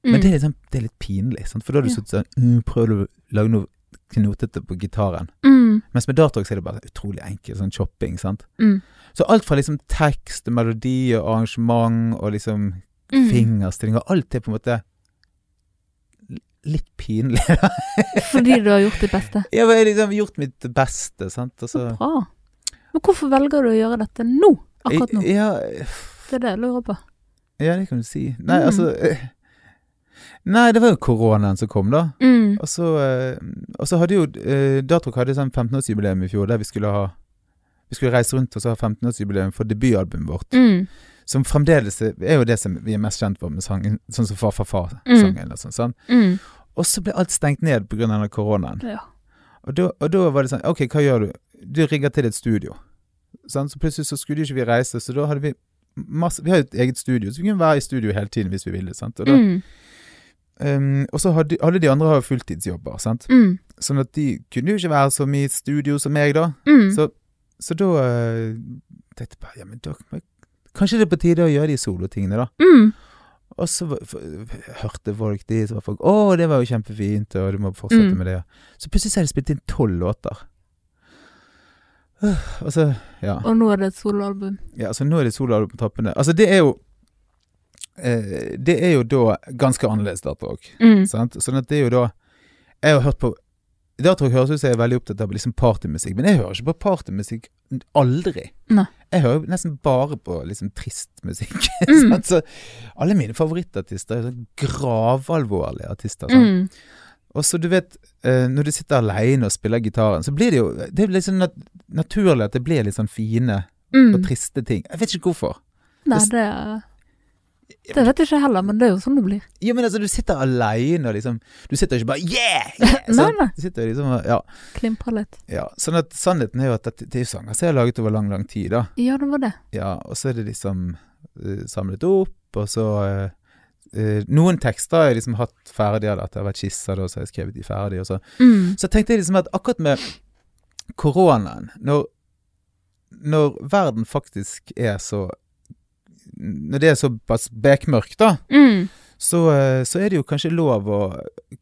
Men Mm. det er, litt sånn, det er litt pinlig, sant? for da har du Ja. sittet sånn uh, Prøver å lage noe knotete på gitaren. Mm. Mens med Dartrock er det bare utrolig enkelt, sånn chopping, sant. Mm. Så alt fra liksom tekst, melodi og arrangement og liksom Mm. fingerstilling og alt er på en måte litt pinlig. Fordi du har gjort ditt beste. Ja, jeg har liksom gjort mitt beste, sant. Og så Så bra. Men hvorfor velger du å gjøre dette nå? Akkurat nå? Ja, Det er det jeg lurer på. ja, det kan du si. Nei, Mm. altså eh, Nei, det var jo koronaen som kom, da. Mm. Og så, eh, og så hadde jo eh, Datrok hadde sånn 15-årsjubileum i fjor, der vi skulle ha Vi skulle reise rundt og så ha 15-årsjubileum for debutalbumet vårt. Mm. Som fremdeles er jo det som vi er mest kjent for med sangen, sånn som Far, far, far-sangen. og sånn? Mm. Og så ble alt stengt ned pga. koronaen. Ja. Og da, og da var det sånn OK, hva gjør du? Du rigger til et studio. Sånn, Så plutselig så skulle ikke vi reise, så da hadde vi masse Vi har jo et eget studio, så vi kunne være i studio hele tiden hvis vi ville. sant? Og, da, Mm. Um, og så hadde alle de andre har jo fulltidsjobber, sant. Mm. Sånn at de kunne jo ikke være så mye i studio som meg, da. Mm. Så, så da uh, tenkte jeg bare Ja, men da Kanskje det er på tide å gjøre de solotingene, da. Mm. Og så hørte folk de, som var folk 'Å, det var jo kjempefint, og du må fortsette Mm. med det'. Så plutselig så har de spilt inn tolv låter. Øh, Og så Ja. Og nå er det et soloalbum. ja så nå er det soloalbum på trappene. Altså, det er jo eh, Det er jo da ganske annerledes datarock. Mm. Sant? Sånn at det er jo da Jeg har hørt på Datarock høres ut som jeg er veldig opptatt av liksom partymusikk, men jeg hører ikke på partymusikk aldri. Nei. Jeg hører nesten bare på liksom trist musikk. Mm. Så alle mine favorittartister er sånn gravalvorlige artister. Sånn. Mm. Og så du vet, eh, når du sitter alene og spiller gitaren, så blir det jo Det er liksom nat naturlig at det blir litt sånn fine Mm. og triste ting. Jeg vet ikke hvorfor. Nei, det- det Det vet jeg ikke heller, men det er jo sånn det blir. Ja, men altså, du sitter alene og liksom Du sitter ikke bare Yeah! yeah! Nei, nei. Du sitter liksom og Ja. Klimprer litt. ja. Sånn at sannheten er jo at dette, det er jo sanger som jeg har laget over lang, lang tid, da. Ja, det var det. Ja, og så er det liksom uh, samlet opp, og så uh, uh, Noen tekster har jeg liksom hatt ferdige, da, at det har vært skisser, da, så har jeg skrevet de ferdig, og så Mm. Så tenkte jeg liksom at akkurat med koronaen, når, når verden faktisk er så Når det er såpass bekmørkt, da, Mm. så, eh, så er det jo kanskje lov å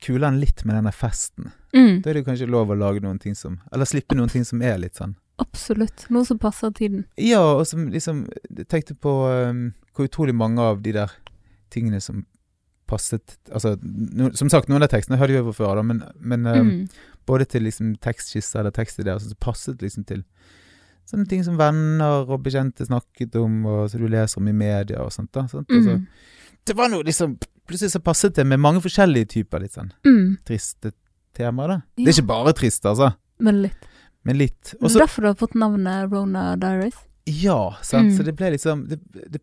kule den litt med denne festen. Mm. Da er det jo kanskje lov å lage noen ting som Eller slippe noen ting som er litt sånn Absolutt. Noe som passer tiden. Ja, og som liksom tenkte på um, hvor utrolig mange av de der tingene som passet Altså, no, som sagt, noen av tekstene hørte jeg fra før, da, men, men um, Mm. både til liksom tekstskisser eller tekstideer som passet liksom til sånne ting som venner og bekjente snakket om, og som du leser om i media og sånt. da sant? Altså, Mm. det var noe liksom Plutselig så passet det med mange forskjellige typer litt sånn Mm. triste temaer, da. Det er ikke bare trist, altså, Men litt. men litt. Det er derfor du har fått navnet Rona Diaries. Ja, sant. Mm. Så det ble liksom Det, det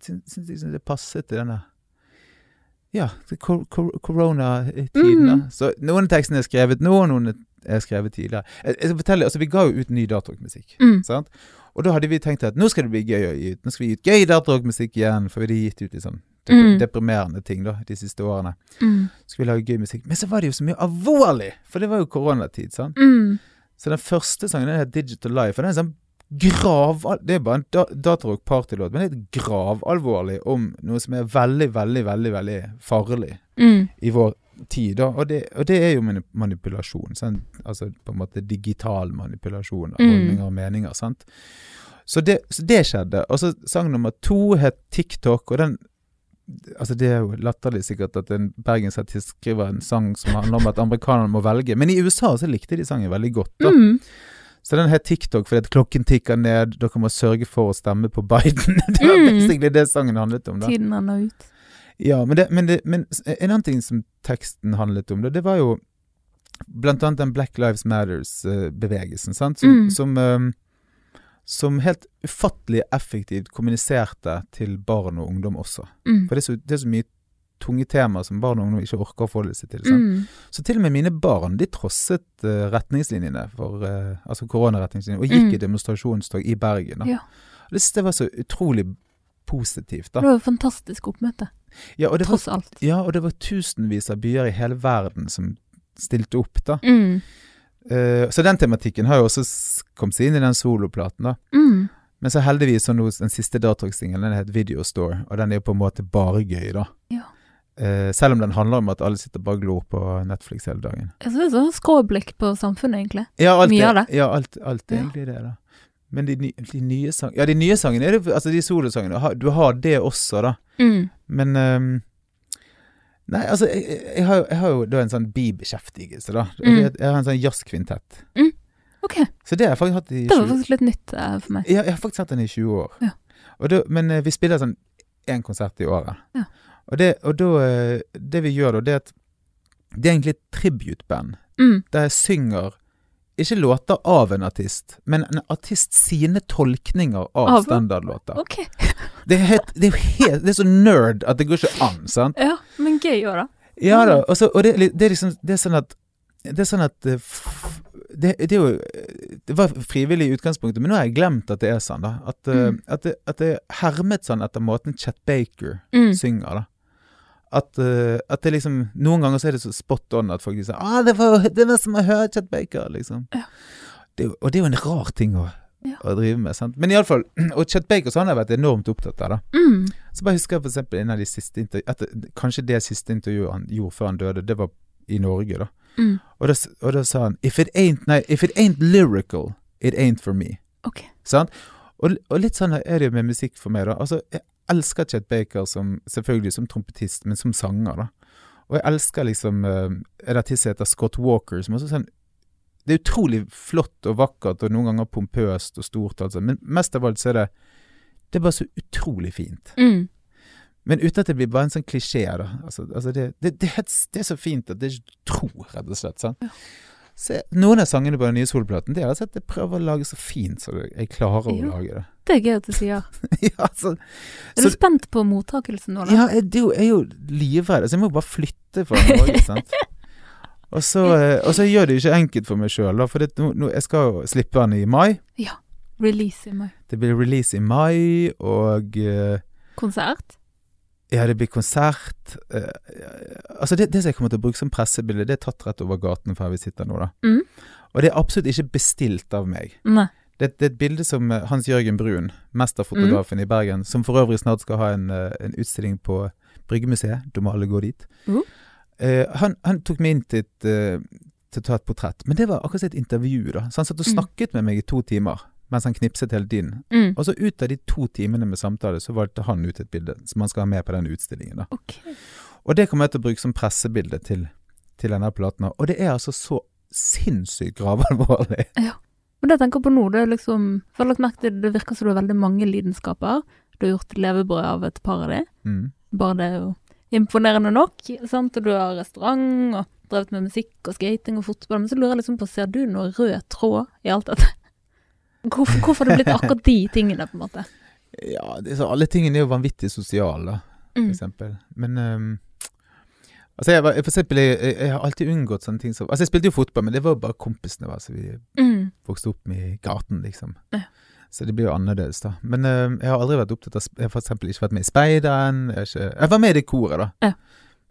syns liksom det passet til denne Ja, til kor kor da. Mm. Så noen av tekstene er skrevet nå, noen er skrevet tidligere. Jeg, jeg skal fortelle, altså Vi ga jo ut ny datarockmusikk. Mm. Sant? Og da hadde vi tenkt at nå skal det bli gøy å gi ut. Nå skal vi gi ut gøy datarockmusikk igjen, for vi hadde gitt ut liksom dep Mm. deprimerende ting da de siste årene. Mm. Så skulle vi lage gøy musikk. Men så var det jo så mye alvorlig! For det var jo koronatid, sant. Mm. Så den første sangen den heter Digital Life, og den er sånn grav... Det er bare en da datarock partylåt, men det er gravalvorlig om noe som er veldig, veldig, veldig veldig farlig Mm. i vår tid. Og, det, og det er jo manipulasjon. Sant? Altså på en måte digital manipulasjon av Mm. holdninger og meninger. Sant? Så, det, så det skjedde. Og så sang nummer to het TikTok, og den Altså Det er jo latterlig sikkert at en bergensartist skriver en sang som handler om at amerikanerne må velge, men i USA så likte de sangen veldig godt. da Mm. så den het TikTok fordi at klokken tikker ned, dere må sørge for å stemme på Biden. det var Mm. det sangen handlet om. da. Tiden nå ut. Ja, men, det, men, det, men en annen ting som teksten handlet om, det, var jo blant annet den Black Lives Matters-bevegelsen. Som, Mm. som, eh, som helt ufattelig effektivt kommuniserte til barn og ungdom også. Mm. For det er så, det er så mye tunge temaer som barn og ungdom ikke orker å forholde seg til. Sant? Mm. Så til og med mine barn de trosset eh, retningslinjene for eh, altså koronaretningslinjene og gikk Mm. i demonstrasjonstog i Bergen. Da. Ja. Det, det var så utrolig positivt. Det var et fantastisk oppmøte, Ja, og det var, tross alt. ja, og det var tusenvis av byer i hele verden som stilte opp. da. Mm. Uh, så den tematikken har jo også kommet seg inn i den soloplaten. da. Mm. Men så heldigvis så nå den siste Datrock-singelen, den heter Video Store, og den er jo på en måte bare gøy, da. Ja. Uh, selv om den handler om at alle sitter bare og glor på Netflix hele dagen. Jeg synes det er sånn skråblikk på samfunnet, egentlig. Ja, alt Mye er- av det. Ja, alt, alt er Ja. egentlig det, da. Men de, de nye sangene Ja, de nye sangene det Altså, de solosangene, du har det også, da. Mm. Men um, Nei, altså, jeg, jeg, har, jeg har jo da en sånn bibeskjeftigelse, da. Mm. Jeg har en sånn jazzkvintett. Ok, Så det har jeg faktisk hatt i det var faktisk litt nytt uh, for meg. ja, Jeg har faktisk hatt den i 20 år. Ja. Da, men eh, vi spiller sånn én konsert i året. Ja. Og, det, og da eh, Det vi gjør da, det er at Det er egentlig et tributeband. Mm. der jeg synger ikke låter av en artist, men en artist sine tolkninger av, Av? standardlåter. Okay. Det er, helt, det er helt Det er så nerd at det går ikke an, sant? Ja, men gøy òg, da. Ja da, og, så, og det, det er liksom Det er sånn at Det er sånn at eh, det, det er jo Det var frivillig i utgangspunktet, men nå har jeg glemt at det er sånn, da. At, eh, Mm. at, det, at det er hermet sånn etter måten Chet Baker Mm. synger, da. At, uh, at det liksom Noen ganger så er det så spot on at folk sier ah, det, var, 'Det var som å høre Chet Baker', liksom. Ja. Det, og det er jo en rar ting å Ja. å drive med. sant? Men iallfall Og Chet Baker så han har vært enormt opptatt av. da. Mm. Så bare husker jeg for eksempel en av de siste. Etter, kanskje det siste intervjuet han gjorde før han døde, det var i Norge, da. Mm. Og da, og da sa han if it, ain't, nei, if it ain't lyrical, it ain't for me. Okay. Sant? Og, og litt sånn er det jo med musikk for meg, da. Altså, jeg elsker Chet Baker som, selvfølgelig som trompetist, men som sanger, da. Og jeg elsker liksom uh, en artist som heter Scott Walker, som også sånn Det er utrolig flott og vakkert, og noen ganger pompøst og stort, altså. Men mest av alt så er det Det er bare så utrolig fint. Mm. Men uten at det blir bare en sånn klisjé, da. Altså, altså det, det, det, er det er så fint at det er tro, rett og slett. Sant? Ja. Så noen av sangene på den nye solplaten, det er altså at jeg prøver å lage så fint som jeg klarer å Ja. lage det. Det er gøy at du sier. ja, så, Er Så- du spent på mottakelsen nå, da? ja, jeg, er jo, jeg er jo livredd, så jeg må bare flytte fra Norge, sant. Og så, eh, og så gjør det jo ikke enkelt for meg sjøl, for det, nå, nå, jeg skal jo slippe den i mai. Ja. Release i mai. Det blir release i mai, og eh, Konsert? Ja, det blir konsert. eh, altså det, det som jeg kommer til å bruke som pressebilde, det er tatt rett over gaten for her vi sitter nå, da. Mm. Og det er absolutt ikke bestilt av meg. Nei. Det, det er et bilde som eh, Hans Jørgen Brun, mesterfotografen i Bergen, som for øvrig snart skal ha en, eh, en utstilling på Bryggemuseet, da må alle gå dit. mm. Eh, han, han tok meg inn til, et, eh, til å ta et portrett, men det var akkurat et intervju, da. Så han satt og Mm. snakket med meg i to timer, mens han knipset hele tiden. Mm. Og så ut av de to timene med samtale, så valgte han ut et bilde som han skal ha med på den utstillingen, da. Okay. Og det kommer jeg til å bruke som pressebilde til, til denne platen. Og det er altså så sinnssykt gravalvorlig. Ja. Men det jeg tenker på nå, det er liksom For jeg har lagt merke til det virker som du har veldig mange lidenskaper. Du har gjort levebrød av et par av dem. Mm. Bare det er jo imponerende nok. Sant? Og du har restaurant og drevet med musikk og skating og fotball. Men så lurer jeg liksom på, ser du noe rød tråd i alt dette? Hvorfor, hvorfor har det blitt akkurat de tingene, på en måte? Ja, det, så alle tingene er jo vanvittig sosiale, for Mm. eksempel. Men um, Altså, jeg, var- for eksempel, jeg, jeg, jeg har alltid unngått sånne ting som Altså, jeg spilte jo fotball, men det var jo bare kompisene våre som vi Mm. vokste opp med i gaten, liksom. Ja. Så det blir jo annerledes, da. Men uh, jeg har aldri vært opptatt av Jeg har for eksempel ikke vært med i Speideren. Jeg, ikke- jeg var med i det koret, da. Ja.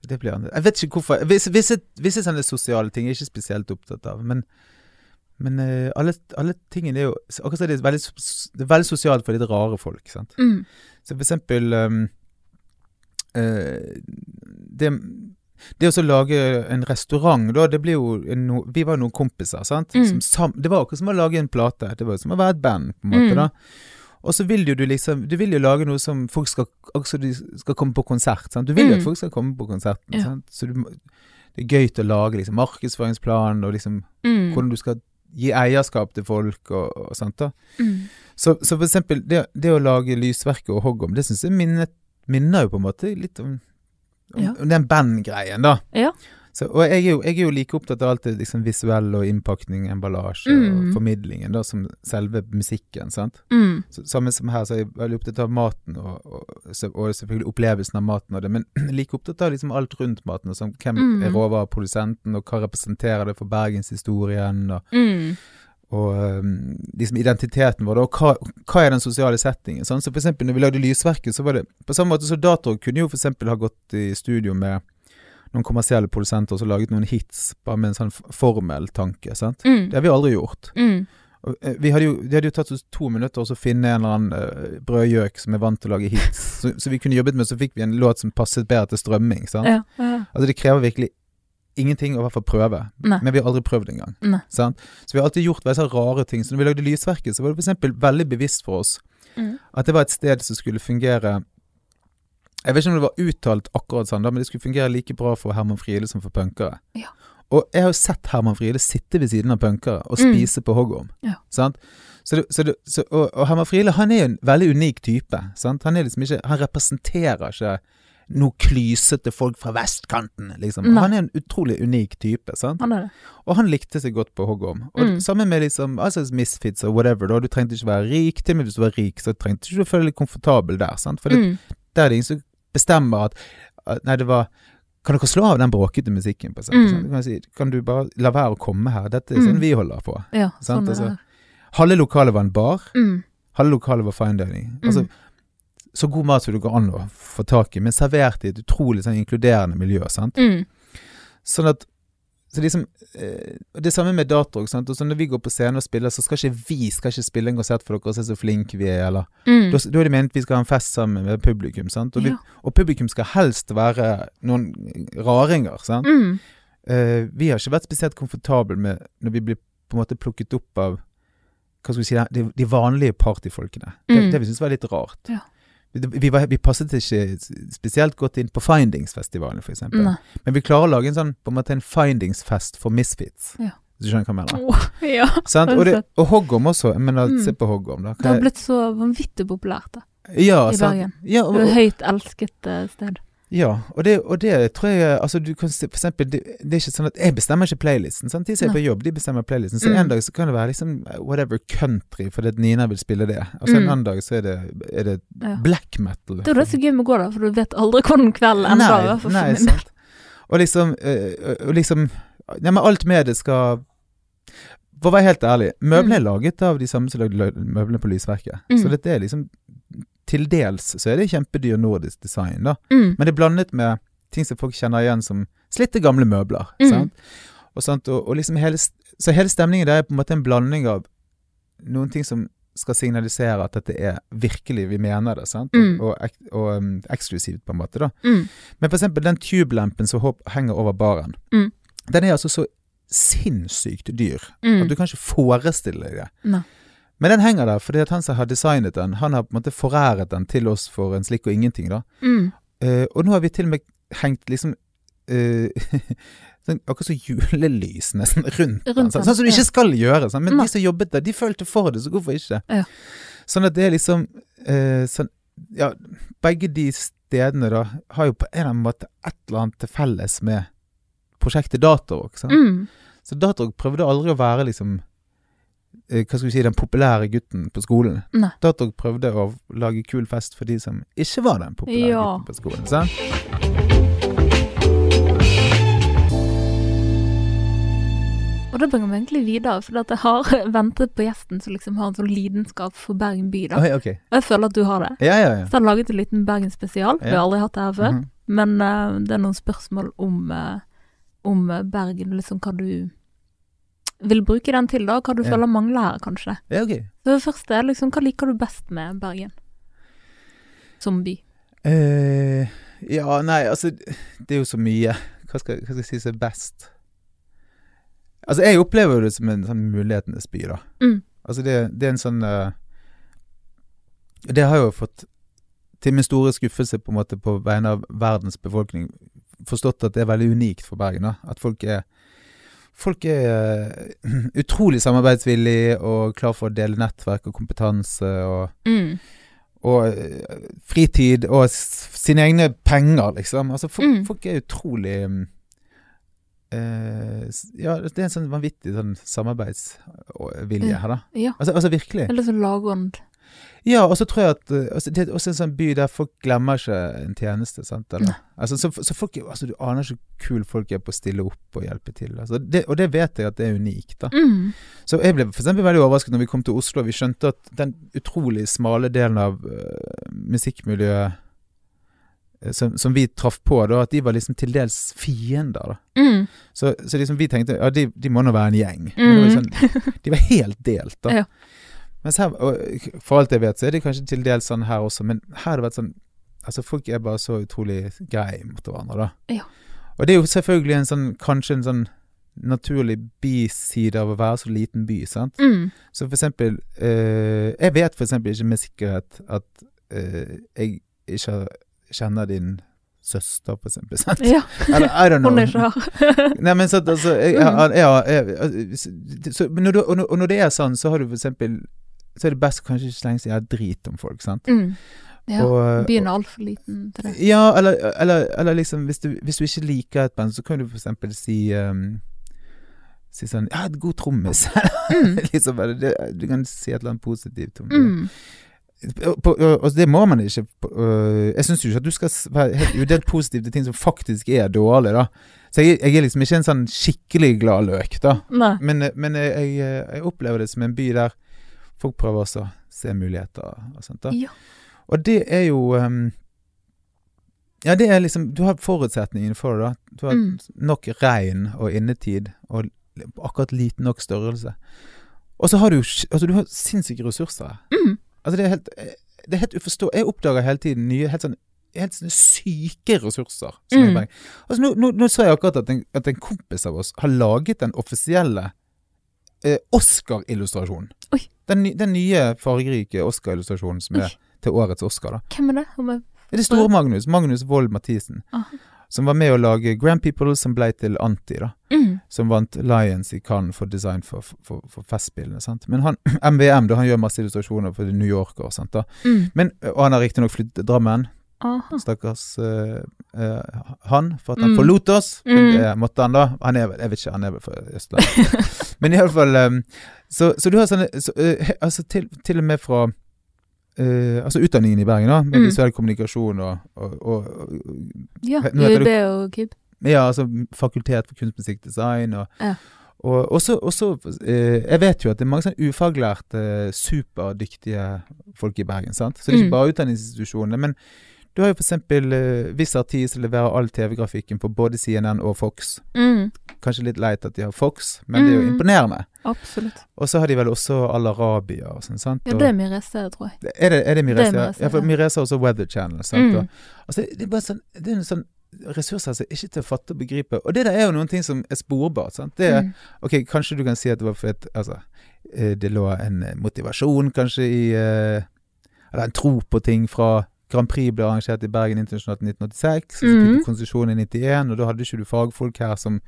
Det blir annerledes. Jeg vet ikke hvorfor. Visse, visse, visse sånne sosiale ting jeg er ikke spesielt opptatt av. Men, men uh, alle, alle tingene er jo Akkurat som det er veldig, det er veldig sosialt for litt rare folk. sant? Mm. Så for eksempel um, uh, det, det å lage en restaurant, da, det blir jo en, Vi var noen kompiser, sant. Mm. Som, det var akkurat som å lage en plate. Det var som å være et band, på en måte. Mm. da. Og så vil jo du liksom Du vil jo lage noe som folk skal Også de skal komme på konsert. Sant? Du vil jo Mm. at folk skal komme på konserten. Ja. Sant? Så du, det er gøy å lage liksom markedsføringsplan og liksom Mm. hvordan du skal gi eierskap til folk og, og sånt. da. Mm. Så, så for eksempel, det, det å lage lysverket og hoggorm, det syns jeg minner, minner jo på en måte litt om, om, Ja. om den bandgreien, da. Ja. Så, og jeg er, jo, jeg er jo like opptatt av alt det liksom visuelle og innpakning, emballasje Mm. og formidlingen, da, som selve musikken, sant. Mm. Så, samme som her, så er jeg veldig opptatt av maten, og, og, og selvfølgelig opplevelsen av maten og det, men like opptatt av liksom alt rundt maten, og sånn, hvem Mm. er råvareprodusenten, og hva representerer det for bergenshistorien, og Mm. og øhm, liksom identiteten vår, og hva, hva er den sosiale settingen? Sånn? Så for eksempel når vi lagde Lysverket, så var det på samme måte så Dator kunne jo for eksempel ha gått i studio med noen kommersielle produsenter som så laget noen hits bare med en sånn formell tanke, sant? Mm. Det har vi aldri gjort. Mm. Eh, vi hadde jo, det hadde jo tatt oss to minutter å finne en eller annen uh, brødgjøk som er vant til å lage hits. Så, så vi kunne jobbet med, så fikk vi en låt som passet bedre til strømming. sant? Ja. ja. Altså Det krever virkelig ingenting å i hvert fall prøve. Nei. Men vi har aldri prøvd engang. Så vi har alltid gjort veldig sånne rare ting. Så når vi lagde Lysverket, så var det eksempel veldig bevisst for oss Mm. at det var et sted som skulle fungere Jeg vet ikke om det var uttalt akkurat sånn, da, men det skulle fungere like bra for Herman Friele som for punkere. Ja. Og jeg har jo sett Herman Friele sitte ved siden av punkere og Mm. spise på hoggorm. Ja. Sant? Så det, så det, så, og, og Herman Friele han er jo en veldig unik type. Sant? Han, er liksom ikke, han representerer ikke noe klysete folk fra vestkanten, liksom. Nei. Han er en utrolig unik type. Sant? Han er det. Og han likte seg godt på hoggorm. Og Mm. sammen med liksom altså misfits og whatever, da. Du trengte ikke være rik. Til og med hvis du var rik, så trengte ikke du føle deg komfortabel der. Sant? For det, Mm. der er det ingen som bestemmer at, at Nei, det var Kan dere slå av den bråkete musikken, på eksempel? Mm. kan, si, kan du bare la være å komme her? Dette er Mm. sånn vi holder på. Ja, Sant, sånn altså. Halve lokalet var en bar. Mm. Halve lokalet var fine dining. Altså, Mm. så god mat som det går an å få tak i, men servert i et utrolig sånn inkluderende miljø. sant? Mm. Sånn at så liksom eh, Det samme med data. ikke sant? Og så Når vi går på scenen og spiller, så skal ikke vi skal ikke spille en konsert for dere og se så flinke vi er, eller Mm. Da, da er det ment vi skal ha en fest sammen med publikum, sant? Og, vi, Ja. og publikum skal helst være noen raringer, sant? Mm. Eh, vi har ikke vært spesielt komfortable med når vi blir på en måte plukket opp av hva skal vi si, de, de vanlige partyfolkene. Det, Mm. det vi syns var litt rart. Ja. Vi, var, vi passet ikke spesielt godt inn på Findingsfestivalen, eksempel. Men vi klarer å lage en sånn, på en måte en Findingsfest for misfits. Ja. Du skjønner hva jeg mener? Oh, ja. Sant? Og, det, og Hoggorm også. Jeg mener, Mm. se på Hoggorm, da. Det har blitt så vanvittig populært da, ja, i sant? Bergen. Ja, og, og, høyt elsket eh, sted. Ja, og, det, og det tror jeg Altså, du kan se, for eksempel, det, det er ikke sånn at Jeg bestemmer ikke playlisten. Sant? De som er på jobb, de bestemmer playlisten. Så Mm. en dag så kan det være liksom whatever country, fordi Nina vil spille det. Og så en Mm. annen dag så er det, er det Ja. black metal. Det er det som er gøy med å gå da, for du vet aldri hvordan kvelden ender. Nei, nei, sant. Og liksom, eh, og liksom Nei, men alt med det skal For å være helt ærlig, møblene er laget av de samme som lagde møblene på Lysverket. Mm. Så dette er liksom Til dels så er det kjempedyr nordisk design, da. Mm. Men det er blandet med ting som folk kjenner igjen som slitte gamle møbler. Mm. Sant? Og, sant? Og, og liksom hele, så hele stemningen der er på en måte en blanding av noen ting som skal signalisere at dette er virkelig vi mener det, sant? Mm. Og, og, og um, eksklusivt, på en måte, da. Mm. Men for eksempel den tubelampen som henger over baren, Mm. den er altså så sinnssykt dyr Mm. at du kan ikke forestille deg det. Nei. Men den henger der fordi at han som har designet den, han har på en måte foræret den til oss for en slikk og ingenting, da. Mm. Uh, og nå har vi til og med hengt liksom uh, sånn, Akkurat som julelys nesten rundt. Rundt Sånn, den, sånn som du ikke skal gjøre. Sånn. Men Nei. de som jobbet der, de følte for det, så hvorfor ikke? Ja. Sånn at det er liksom uh, sånn, Ja, begge de stedene da har jo på en eller annen måte et eller annet til felles med prosjektet Datorok. Mm. Så Datorok prøvde aldri å være liksom Hva skal vi si, den populære gutten på skolen. Nei. Datorok prøvde å lage kul fest for de som ikke var den populære Ja. gutten på skolen. sant? Og det bringer meg egentlig videre, for jeg har ventet på gjesten som liksom har en sånn lidenskap for Bergen by. da. Oi, ok. Og jeg føler at du har det. Ja, ja, ja. Så jeg har laget en liten Bergen-spesial. Vi har aldri hatt det her før. Mhm. Men uh, det er noen spørsmål om, uh, om eh, Bergen, liksom hva du vil bruke den til, da. Hva du føler mangler her, kanskje. ja, ok. Så det første er liksom, hva liker du best med Bergen? Som by. Eh, ja, nei, altså Det er jo så mye. Hva skal, hva skal jeg si som er best? Altså, jeg opplever det som en sånn mulighetenes by, da. Mm. Altså, det, det er en sånn uh, Det har jeg jo fått, til min store skuffelse på en måte på vegne av verdens befolkning, forstått at det er veldig unikt for Bergen. da At folk er Folk er uh, utrolig samarbeidsvillige og klar for å dele nettverk og kompetanse og Mm. og uh, fritid og sine egne penger, liksom. Altså, folk, Mm. folk er utrolig mm, eh, Ja, det er en sånn vanvittig sånn samarbeidsvilje her, da. Ja. Altså, altså virkelig. Eller så lagånd. Ja, og så tror jeg at eh, altså, Det er også en sånn by der folk glemmer ikke en tjeneste, sant. Eller? Altså, så, så folk altså, Du aner ikke hvor kule folk er på å stille opp og hjelpe til. Altså, det, og det vet jeg at det er unikt, da. Mm. Så jeg ble for eksempel veldig overrasket når vi kom til Oslo og vi skjønte at den utrolig smale delen av uh, musikkmiljøet øh, som, som vi traff på, da, at de var liksom til dels fiender. da. Mm. Så, så liksom vi tenkte ja, de, de må nå være en gjeng. Det var Mm. sånn, de var helt delt, da. Ja. Mens her, og for alt jeg vet, så er det kanskje til dels sånn her også, men her har det vært sånn Altså, folk er bare så utrolig greie mot hverandre, da. Ja. Og det er jo selvfølgelig en sånn Kanskje en sånn naturlig biside av å være så liten by, sant. Mm. Så for eksempel eh, Jeg vet for eksempel ikke med sikkerhet at eh, jeg ikke kjenner din søster, for eksempel. Sant? Ja, Eller I don't know. hun er ikke her. Nei, men sant, altså jeg, Mm. ja, ja, jeg, så, når du, og når det er sånn, så har du for eksempel Så er det best kanskje ikke slenge seg drit om folk, sant. Mm. Ja, Og- byen er altfor liten til det. Ja, eller, eller, eller liksom hvis du, hvis du ikke liker et band, så kan du for eksempel si um, Si sånn Ja, et god trommis. Mm. liksom, det, du kan si et eller annet positivt om det. Mm. På, og, det må man ikke øh, Jeg syns jo ikke at du skal være helt udelt positiv til ting som faktisk er dårlig, da. Så jeg, jeg er liksom ikke en sånn skikkelig glad løk, da. Nei. Men, øh, men jeg, jeg, jeg opplever det som en by der folk prøver også å se muligheter og sånt. Ja. Og det er jo um, Ja, det er liksom Du har forutsetningene for det, da. Du har Mm. nok regn og innetid, og akkurat liten nok størrelse. Og så har du jo altså, du har sinnssyke ressurser. Mm. Altså, det er helt, det er helt uforståelig. Jeg oppdager hele tiden nye helt sånn Helt sånne syke ressurser. Som er Mm. Altså, nå, nå, nå så jeg akkurat at en, at en kompis av oss har laget den offisielle eh, Oscar-illustrasjonen. Den, den nye fargerike Oscar-illustrasjonen som er Oi. til årets Oscar. da Hvem er det? Om jeg... det er store Magnus. Magnus Wold Mathisen. Aha. Som var med å lage Grand People, som ble til Anti, da. Mm. Som vant Lions i Cannes for design for, for, for festspillene. sant? Men han, MVM, da, han gjør masse illustrasjoner for New Yorker. sant da? Mm. Men, og han har riktignok flyttet til Drammen. Aha. Stakkars uh, uh, han, for at han Mm. forlot oss. Men Mm. det måtte han da. Han er jeg vet ikke, han er vel fra Østlandet. Men iallfall um, så, så du har sånne så, uh, Altså til, til og med fra eh, altså utdanningen i Bergen, da, med Mm. visuell kommunikasjon og, og, og, og Ja, UiB og KIB. Ja, altså Fakultet for kunstmusikk, design og Ja. Og også, også eh, Jeg vet jo at det er mange sånn ufaglærte, superdyktige folk i Bergen. sant? Så det er ikke Mm. bare utdanningsinstitusjonene. Men du har jo eksempel eh, Wizz som leverer all TV-grafikken på både CNN og Fox. Mm. Kanskje litt leit at de har Fox, men det er jo Mm. imponerende. Absolutt. Og så har de vel også Al Arabia og sånn, sant? Ja, det er Mirese, tror jeg. er det, er det Mirese? Det er Mirese, ja, for. Mirese har også Weather Channel. Sant? Mm. Og, altså, det er bare sånn Det er en sånn ressurser som ikke til å fatte og begripe. Og det der er jo noen ting som er sporbart. Sant? Det er, Mm. Ok, kanskje du kan si at det var for et Altså, eh, det lå en motivasjon kanskje i eh, Eller en tro på ting fra Grand Prix ble arrangert i Bergen internasjonalt i 1986. Så fikk Mhm. du konsesjon i 91, og da hadde ikke du fagfolk her som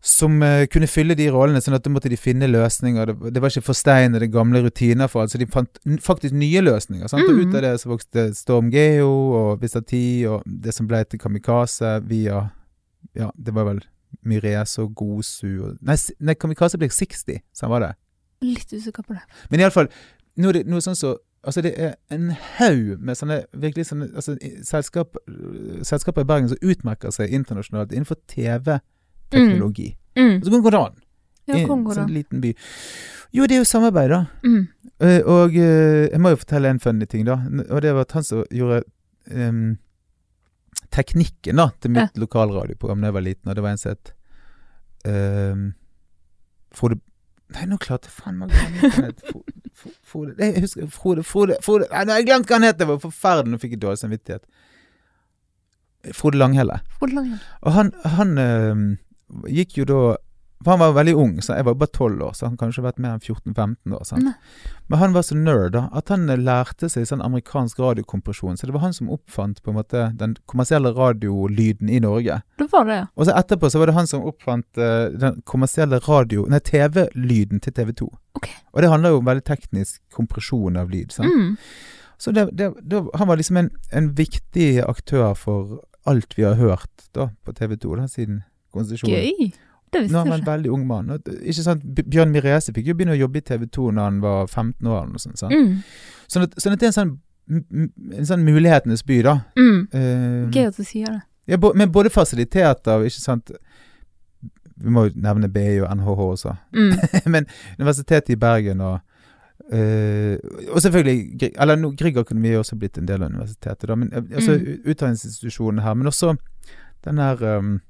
som uh, kunne fylle de rollene, sånn at da måtte de finne løsninger. Det, det var ikke forsteinede gamle rutiner for alt, så de fant faktisk nye løsninger. Sant? Og Mhm. ut av det så vokste Storm Geo og Vistati og det som ble til Kamikaze via Ja, det var vel Myrese og Gosu og Nei, nei Kamikaze ble 60, sånn var det. Litt usikker på det. Men iallfall, nå er det noe sånn så Altså, det er en haug med sånne virkelig sånne altså, selskap, selskaper i Bergen som utmerker seg internasjonalt innenfor TV-teknologi. Mm. Mm. Altså går? Ja, I en sånn liten by. Jo, det er jo samarbeid, da. Mm. Uh, og uh, jeg må jo fortelle en funny ting, da. Og det var at han som gjorde um, teknikken da til mitt lokalradioprogram da jeg var liten, og det var en som het um, Frode Nei, nå klarte jeg faen meg å glemme Frode Jeg husker Frode Frode, Frode Nei, nå har jeg glemt hva han het! Det var forferdelig, nå fikk jeg dårlig samvittighet. Frode Langhelle. Frode Langhelle. Og han, han øh, gikk jo da For han var veldig ung, så jeg var bare 12 år, så han kanskje vært mer enn 14-15 år. Sant? Men han var så nerd da, at han eh, lærte seg sånn amerikansk radiokompresjon. Så det var han som oppfant på en måte den kommersielle radiolyden i Norge. Det var det, ja. Og så etterpå så var det han som oppfant uh, den kommersielle radio... Nei, TV-lyden til TV 2. Ok. Og det handler jo om veldig teknisk kompresjon av lyd. sant? Mm. Så det, det, det, han var liksom en, en viktig aktør for alt vi har hørt da på TV 2 da, siden konsesjonen. Gøy. Det Nå visste er han en veldig ung mann. Ikke sant? Bjørn Mirese fikk jo begynne å jobbe i TV 2 når han var 15 år. eller sånt. sant? Mm. Sånn, at, sånn at det er en sånn, en sånn mulighetenes by, da. Mm. Uh, Gøy at du sier det. ja, bo, med både fasiliteter og ikke sant Vi må jo nevne BI og NHH også. Mm. Men Universitetet i Bergen og Uh, Og selvfølgelig Eller no, Grieg Akademi er også blitt en del av universitetet, da. Men eh, altså Mm. utdanningsinstitusjonen her. Men også den her um,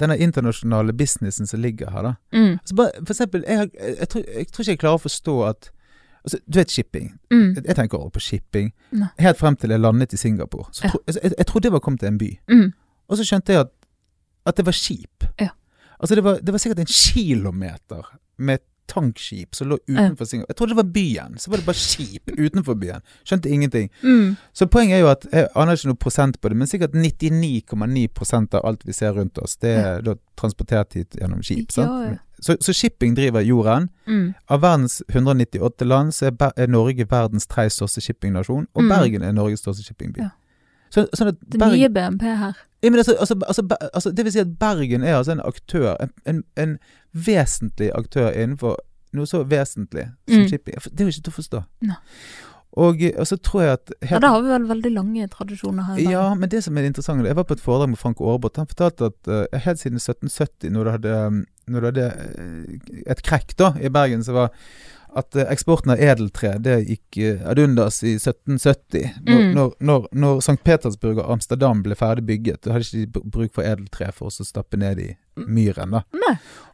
denne internasjonale businessen som ligger her, da. Mm. Altså bare, for eksempel, jeg, har- jeg, tror, jeg tror ikke jeg klarer å forstå at altså, Du vet shipping. Mm. Jeg, tenker over på shipping. Nei. Helt frem til jeg landet i Singapore. Så Ja. tro, altså, jeg, jeg trodde jeg var kommet til en by. Mm. Og så skjønte jeg at, at det var skip. Ja. Altså det var, det var sikkert en kilometer med tankskip som lå utenfor Singapore. Jeg trodde det var byen. Så var det bare skip utenfor byen. Skjønte ingenting. Mm. Så poenget er jo at jeg aner ikke noe prosent på det, men sikkert 99,9% av alt vi ser rundt oss, det er da transportert hit gjennom skip. Ja, ja. Så, så shipping driver jorden. Mm. Av verdens 198 land så er Norge verdens tredje største shippingnasjon, og Mm. Bergen er Norges største shippingby. Så, sånn Det er nye BNP her. ja, men altså, altså, altså, altså, det vil si at Bergen er altså en aktør, en, en, en vesentlig aktør innenfor noe så vesentlig som Mm. shipping. Det er jo ikke til å forstå. Nei. Og, og så tror jeg at Ja, da har vi vel veldig lange tradisjoner her. ja, men det som er interessant Jeg var på et foredrag med Frank Aarebrot. Han fortalte at uh, helt siden 1770, når det hadde, um, når du hadde eh, et krekk da i Bergen, så var at eh, eksporten av edeltre det gikk eh, ad undas i 1770. Når, Mm. når, når, når St. Petersburg og Amsterdam ble ferdig bygget, da hadde ikke de bruk for edeltre for å stappe ned i myren. da.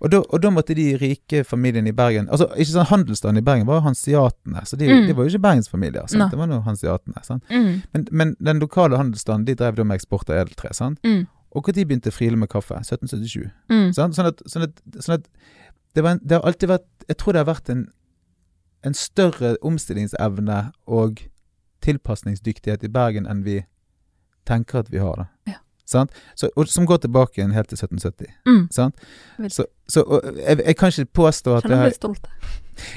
Og da, og da måtte de rike familiene i Bergen Altså, ikke sånn Handelsstanden i Bergen var jo hansiatene, så de, Mm. de var jo ikke bergensfamilier. sant? Det var noe hansiatene. sant? Mm. Men, men den lokale handelsstanden de drev da med eksport av edeltre. sant? Mm. Og når begynte Friele med kaffe? 1777. Mm. Sant? Sånn, at, sånn, at, sånn at det, var en, det har alltid vært Jeg tror det har vært en, en større omstillingsevne og tilpasningsdyktighet i Bergen enn vi tenker at vi har. da. Ja. Sant? Så, og, som går tilbake igjen helt til 1770. Mm. Sant? Så, så og, jeg, jeg kan ikke påstå at det Kjenner meg stolt.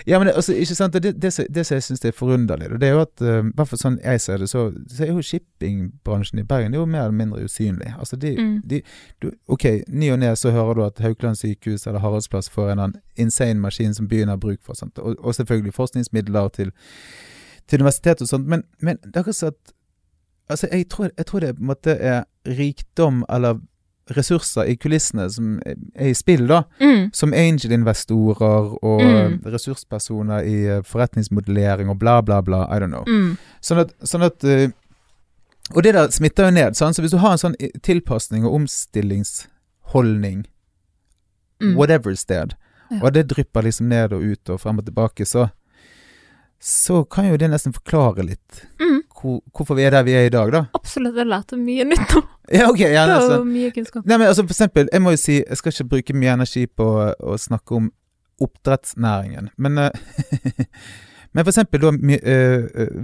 ja, men det, altså, ikke sant? Det, det, som- det som jeg syns er forunderlig, og det er jo at uh, hvert fall sånn jeg ser det, så, så er jo shippingbransjen i Bergen er jo mer eller mindre usynlig. Altså de, Mm. de du, Ok, ny og ne så hører du at Haukeland sykehus eller Haraldsplass får en annen insane maskin som byen har bruk for? Og, og selvfølgelig forskningsmidler til, til universitetet og sånt, men, men det er akkurat sånn at Altså, jeg tror, jeg tror det på en måte er rikdom eller ressurser i kulissene som er i spill, da Mm. som angel-investorer og Mm. eh, ressurspersoner i eh, forretningsmodellering og bla, bla, bla. I don't know. Mm. Sånn at, sånn at eh, Og det der smitter jo ned. Sant? Så hvis du har en sånn i- tilpasning og omstillingsholdning, Mm. whatever sted, Ja. og det drypper liksom ned og ut og frem og tilbake, så så kan jo det nesten forklare litt Mm. Hvor, hvorfor vi er der vi er i dag, da. Absolutt, jeg lærte mye nytt nå. Ja, ok. Ja, Det var altså. mye kunnskap. Nei, men altså for eksempel, jeg må jo si, jeg skal ikke bruke mye energi på å- snakke om oppdrettsnæringen, men eh, Men for eksempel da uh,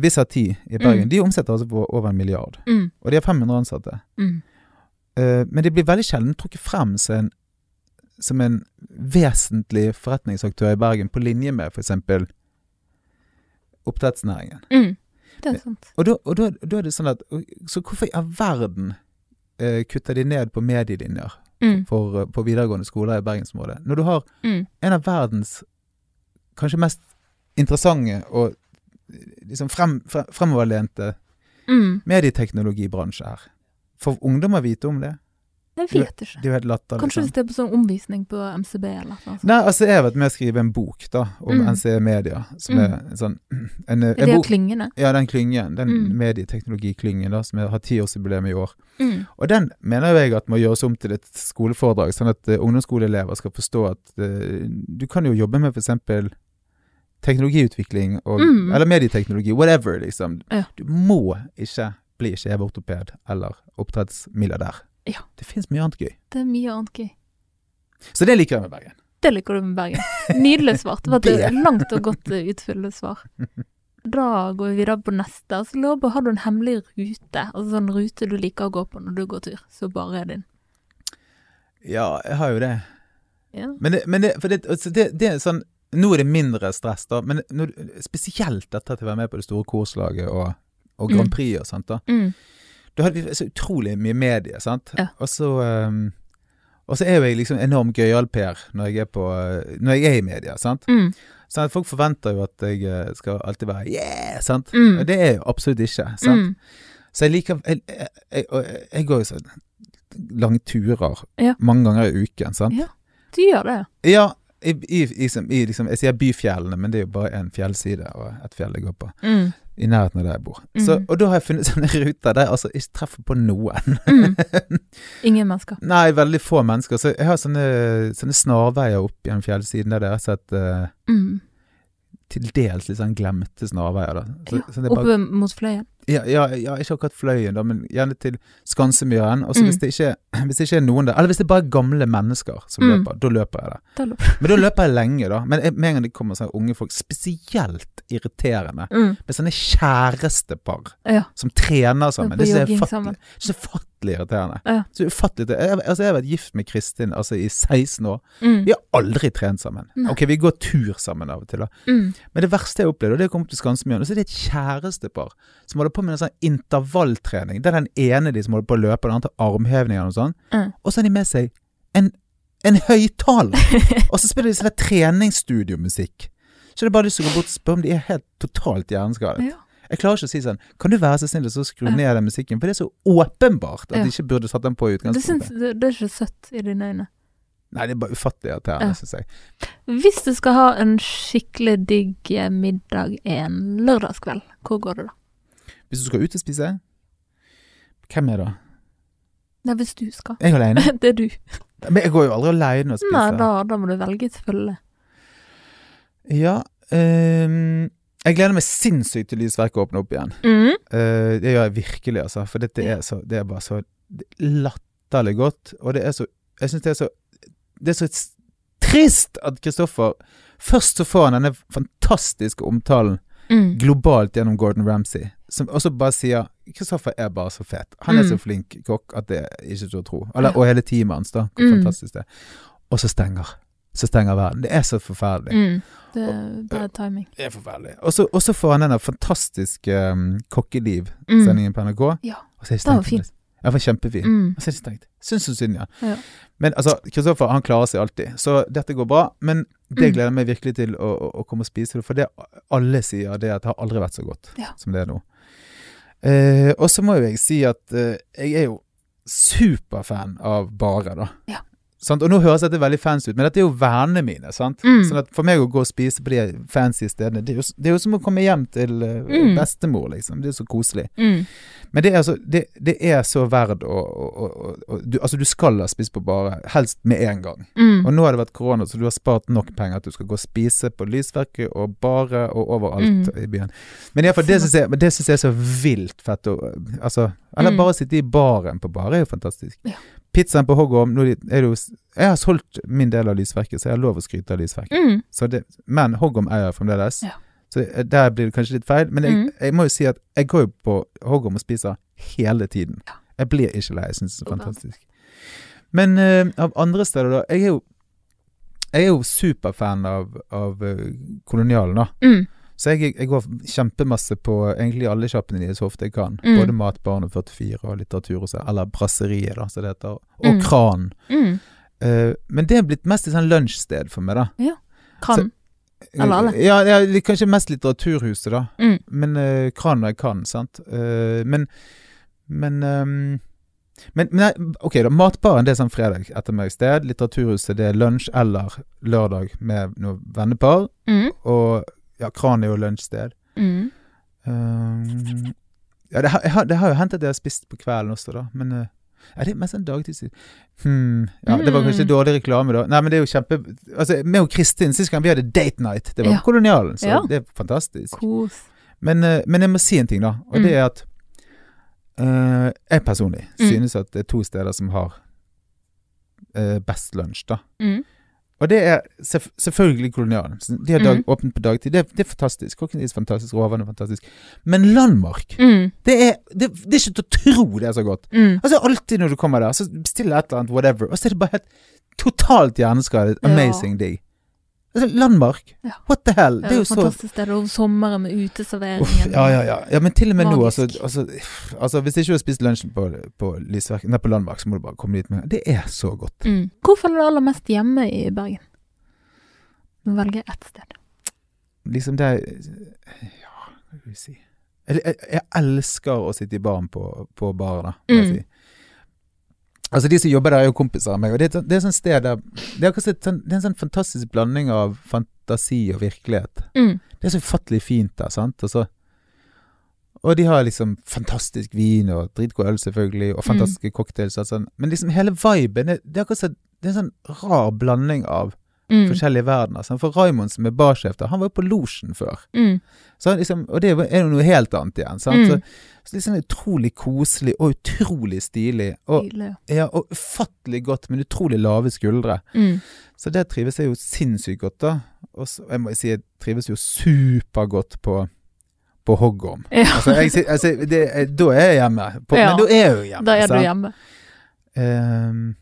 eh, Ti i Bergen, Mm. de omsetter altså for over en milliard, Mm. og de har 500 ansatte. Mm. Uh, men de blir veldig sjelden trukket frem som en, som en vesentlig forretningsaktør i Bergen, på linje med eksempel oppdrettsnæringen. Mm. Det er sant. Og da, og da, da er det sånn at Så hvorfor i all verden eh, kutter de ned på medielinjer Mm. for, eh, på videregående skoler i bergensområdet. Når du har Mm. en av verdens kanskje mest interessante og eh, liksom frem, frem, fremoverlente Mm. medieteknologibransje her. Får ungdommer vite om det? Jeg vet ikke. Det er jo helt latter, Kanskje sant? hvis det er på sånn omvisning på MCB eller noe sånt. Nei, altså jeg har vært med å skrive en bok da, om Mm. NCE Media, som er en sånn en, en, Er det bok, klyngene? Ja, den klyngen. Den Mm. medieteknologiklyngen da, som er- har tiårsjubileum i år. Mm. Og den mener jeg at må gjøres om til et skoleforedrag, sånn at uh, ungdomsskoleelever skal forstå at uh, du kan jo jobbe med f.eks. teknologiutvikling og Mm. Eller medieteknologi, whatever, liksom. Ja. Du må ikke bli kjeveortoped eller oppdrettsmilliardær. Ja. Det fins mye annet gøy. Det er mye annet gøy. Så det liker jeg med Bergen. Det liker du med Bergen. Nydelig svart. Det var Det. et langt og godt eh, utfyllende svar. Da går vi videre på neste. Så lurer på, har du en hemmelig rute? Altså sånn rute du liker å gå på når du går tur, så bare er din. Ja, jeg har jo det. Ja. Men det, men det, det, altså det, det er sånn Nå er det mindre stress, da, men når, spesielt dette til å være med på det store korslaget og, og Grand Mm. Prix og sånt. da Mm. Da hadde vi så utrolig mye medie, sant. Ja. Og så um, Og så er jo jeg liksom enormt gøyal-Per når jeg er på Når jeg er i media, sant. Mm. Sånn Folk forventer jo at jeg eh, skal alltid være yeah, sant. Mm. Og det er jeg jo absolutt ikke. sant. Mm. Så jeg liker jeg, jeg, jeg, går jo sånn lange turer Ja. mange ganger i uken, sant. Ja. Du gjør det, ja. I, i, i, liksom- i liksom, jeg sier byfjellene, men det er jo bare en fjellside og et fjell jeg går på. Mm. I nærheten av der jeg bor. Så, Mhm. og da har jeg funnet sånne ruter der jeg altså ikke treffer på noen. Mm. Ingen mennesker. Nei, veldig få mennesker. Så jeg har sånne, sånne snarveier opp gjennom fjellsiden der jeg har sett Mm. til dels litt sånn glemte snarveier. da. Så, Ja, så bare, Oppe mot Fløyen. Ja, ja, ja, ikke akkurat Fløyen, da, men gjerne til Skansemyren. Og så Mm. hvis, hvis det ikke er noen der, eller hvis det bare er gamle mennesker som Mm. løper, da løper jeg det. Løper Men da løper jeg lenge, da. Men med en gang det kommer sånne unge folk, spesielt irriterende, mm. med sånne kjærestepar Ja. som trener sammen. Det er så ufattelig, irriterende. Ja. Så ufattelig jeg, altså, jeg har vært gift med Kristin altså, i 16 år. Mm. Vi har aldri trent sammen. Nei. Ok, vi går tur sammen av og til, da. Mm. Men det verste jeg opplevde, og det kom komme til Skansemyren, og så er det et kjærestepar som holder på med en sånn intervalltrening. Det er den ene de som holder på å løpe, den andre til armhevninger og sånn. Mm. Og så har de med seg en, en høyttaler! og så spiller de sånn treningsstudiomusikk. Så det er bare lyst til å gå bort og spør om de er helt totalt hjerneskadet. Ja. Jeg klarer ikke å si sånn Kan du være så snill og skru ned den musikken? For det er så åpenbart at Ja. de ikke burde satt den på i utgangspunktet. det, det er ikke søtt i dine øyne. Nei, det er bare ufattelig irriterende, Ja. syns jeg. Hvis du skal ha en skikkelig digg middag en lørdagskveld, hvor går du da? Hvis du skal ut og spise, hvem er det? Nei, hvis du skal. Jeg er alene. det er du. Men jeg går jo aldri alene og spiser. Nei, da, da må du velge, et følge. Ja, um, jeg gleder meg sinnssykt til lysverket åpner opp igjen. Mm. Uh, det gjør jeg virkelig, altså. For dette er, så, det er bare så latterlig godt. Og det er så Jeg syns det er så Det er så trist at Kristoffer Først så får han denne fantastiske omtalen Mm. globalt gjennom Gordon Ramsay, som også bare sier Kristoffer er bare så fet. Han er Mm. så flink kokk at det er ikke til å tro. Eller, og hele teamet hans, da. Hvor Mm. fantastisk det. Og så stenger. Så stenger verden. Det er så forferdelig. Mm. Det er bad timing. Det er forferdelig. Og så, får han denne fantastiske um, kokkeliv Mm. på NRK. Ja. Det var fint Det var kjempefin. Mm. Er det stengt. Syns så synd, ja. Ja. Men altså, Kristoffer han klarer seg alltid, så dette går bra. Men det Mm. gleder jeg meg virkelig til å, å, å komme og spise for det alle sier, det at det har aldri vært så godt Ja. som det er nå. Eh, og så må jo jeg si at eh, jeg er jo superfan av barer, da. Ja. Sant? Og nå høres dette veldig fancy ut, men dette er jo vennene mine. sant? Mm. Sånn at For meg å gå og spise på de fancy stedene, det er jo, det er jo som å komme hjem til eh, Mm. bestemor, liksom. Det er jo så koselig. Mm. Men det er, altså, det, det er så verdt å, å, å, å, du, Altså, du skal ha spist på bare, helst med en gang. Mm. Og nå har det vært korona, så du har spart nok penger at du skal gå og spise på Lysverket og bare og overalt Mm. i byen. Men iallfall, det syns jeg, det synes jeg er så vilt fett. å- altså, eller Mm. bare sitte i baren på bar er jo fantastisk. Ja. Pizzaen på Hoggorm nå er det jo, Jeg har solgt min del av Lysverket, så jeg har lov å skryte av Lysverket. Mm. Så det, men Hoggorm eier jeg fremdeles. Ja. Så eh, der blir det kanskje litt feil. Men jeg, Mm. jeg må jo si at jeg går jo på Hoggorm og spiser hele tiden. Ja. Jeg blir ikke lei. Jeg syns det er fantastisk. Men uh, av andre steder, da Jeg er jo, jeg er jo superfan av, av uh, Kolonialen, da. Mm. Så jeg, jeg går kjempemasse på egentlig alle sjappene deres så ofte jeg kan. Mm. Både Matbarn og 44 og litteratur, også, eller Brasseriet, da, som det heter. Og Mm. Kran. Mm. Uh, men det er blitt mest et sånn lunsjsted for meg, da. Ja. Kan. Eller alle. Ja, ja, kanskje mest Litteraturhuset, da. Mm. Men uh, Kran når jeg kan, sant. Uh, men Men um, men, men ok, da. Matbaren det er sånn fredag ettermiddagssted. Litteraturhuset det er lunsj eller lørdag med noe vennepar. Mm. Og ja, Kran er jo lunsjsted. Mm. Um, ja, det, har, har, det har jo hendt at jeg har spist på kvelden også, da. Men uh, ja, det er mest en dagtid. Hmm, ja, det var kanskje Mm. dårlig reklame, da. Nei, men det er jo kjempe Altså, meg og Kristin, sist gang vi hadde date night, det var Ja. Kolonialen, så Ja. det er fantastisk. Kos. Men, eh, men jeg må si en ting, da. Og Mm. det er at uh, jeg personlig Mm. synes at det er to steder som har uh, best lunsj, da. Mm. Og det er selvf selvfølgelig Kolonialen. De har dag, Mm. åpent på dagtid. Det, det er fantastisk. Kokken er fantastisk, råvarene er fantastisk. Men Landmark, Mm. det er, det, det er ikke til å tro det er så godt. Mm. Altså Alltid når du kommer der, så bestiller et eller annet, whatever, og så er det bare helt totalt hjerneskadet. Ja. Amazing digg. Altså, Landmark, Ja. what the hell? Det Det er jo så fantastisk sted. Og sommeren med uteserveringen. Ja, ja, ja. ja. Men til og med nå, altså, Magisk. altså, altså Hvis ikke du har spist lunsjen på, på, nei, på Landmark, så må du bare komme dit med. Det er så godt. Mm. Hvor føler du aller mest hjemme i Bergen? Du velger ett sted. Liksom det Ja, hva skal vi si jeg, jeg, jeg elsker å sitte i baren på, på baren, da. må jeg Mm. Si. Altså De som jobber der, er jo kompiser av meg. Og Det er, det er sånn sted der Det er, et sånn- det er en sånn fantastisk blanding av fantasi og virkelighet. Mm. Det er så ufattelig fint der, sant. Og, så, og de har liksom fantastisk vin og dritgod øl, selvfølgelig, og fantastiske cocktails. og sånn. Men liksom hele viben det, det er akkurat så, det er en sånn rar blanding av Mm. forskjellige verdener. sant? For Raymond, som er barsjef der, han var jo på losjen før. Mm. Så han liksom, og det er jo noe helt annet igjen. sant? Mm. Så, så liksom utrolig koselig og utrolig stilig. Og, Nydelig. ja, og ufattelig godt, men utrolig lave skuldre. Mm. Så det trives jeg jo sinnssykt godt, da. Og så, jeg må si jeg trives jo supergodt på, på Hoggorm. Ja. Altså, jeg, altså det, da er jeg hjemme. På, Ja. Men da er jeg jo hjemme. Da er du hjemme. Ehm,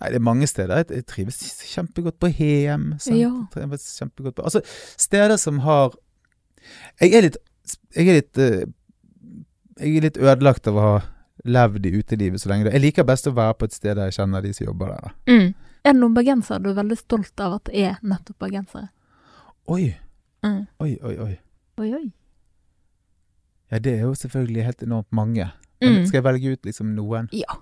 nei, det er mange steder. Jeg, trives kjempegodt på Hem. Ja. Trives kjempegodt på Altså, steder som har Jeg er litt Jeg er litt eh, Jeg er litt ødelagt av å ha levd i utelivet så lenge. Jeg liker best å være på et sted der jeg kjenner de som jobber der. Mm. Er det noen bergensere du er veldig stolt av at er nettopp bergensere? Oi, Mm. oi, oi, oi. Oi, oi. Ja, det er jo selvfølgelig helt enormt mange. Men Mm. Skal jeg velge ut liksom noen? Ja.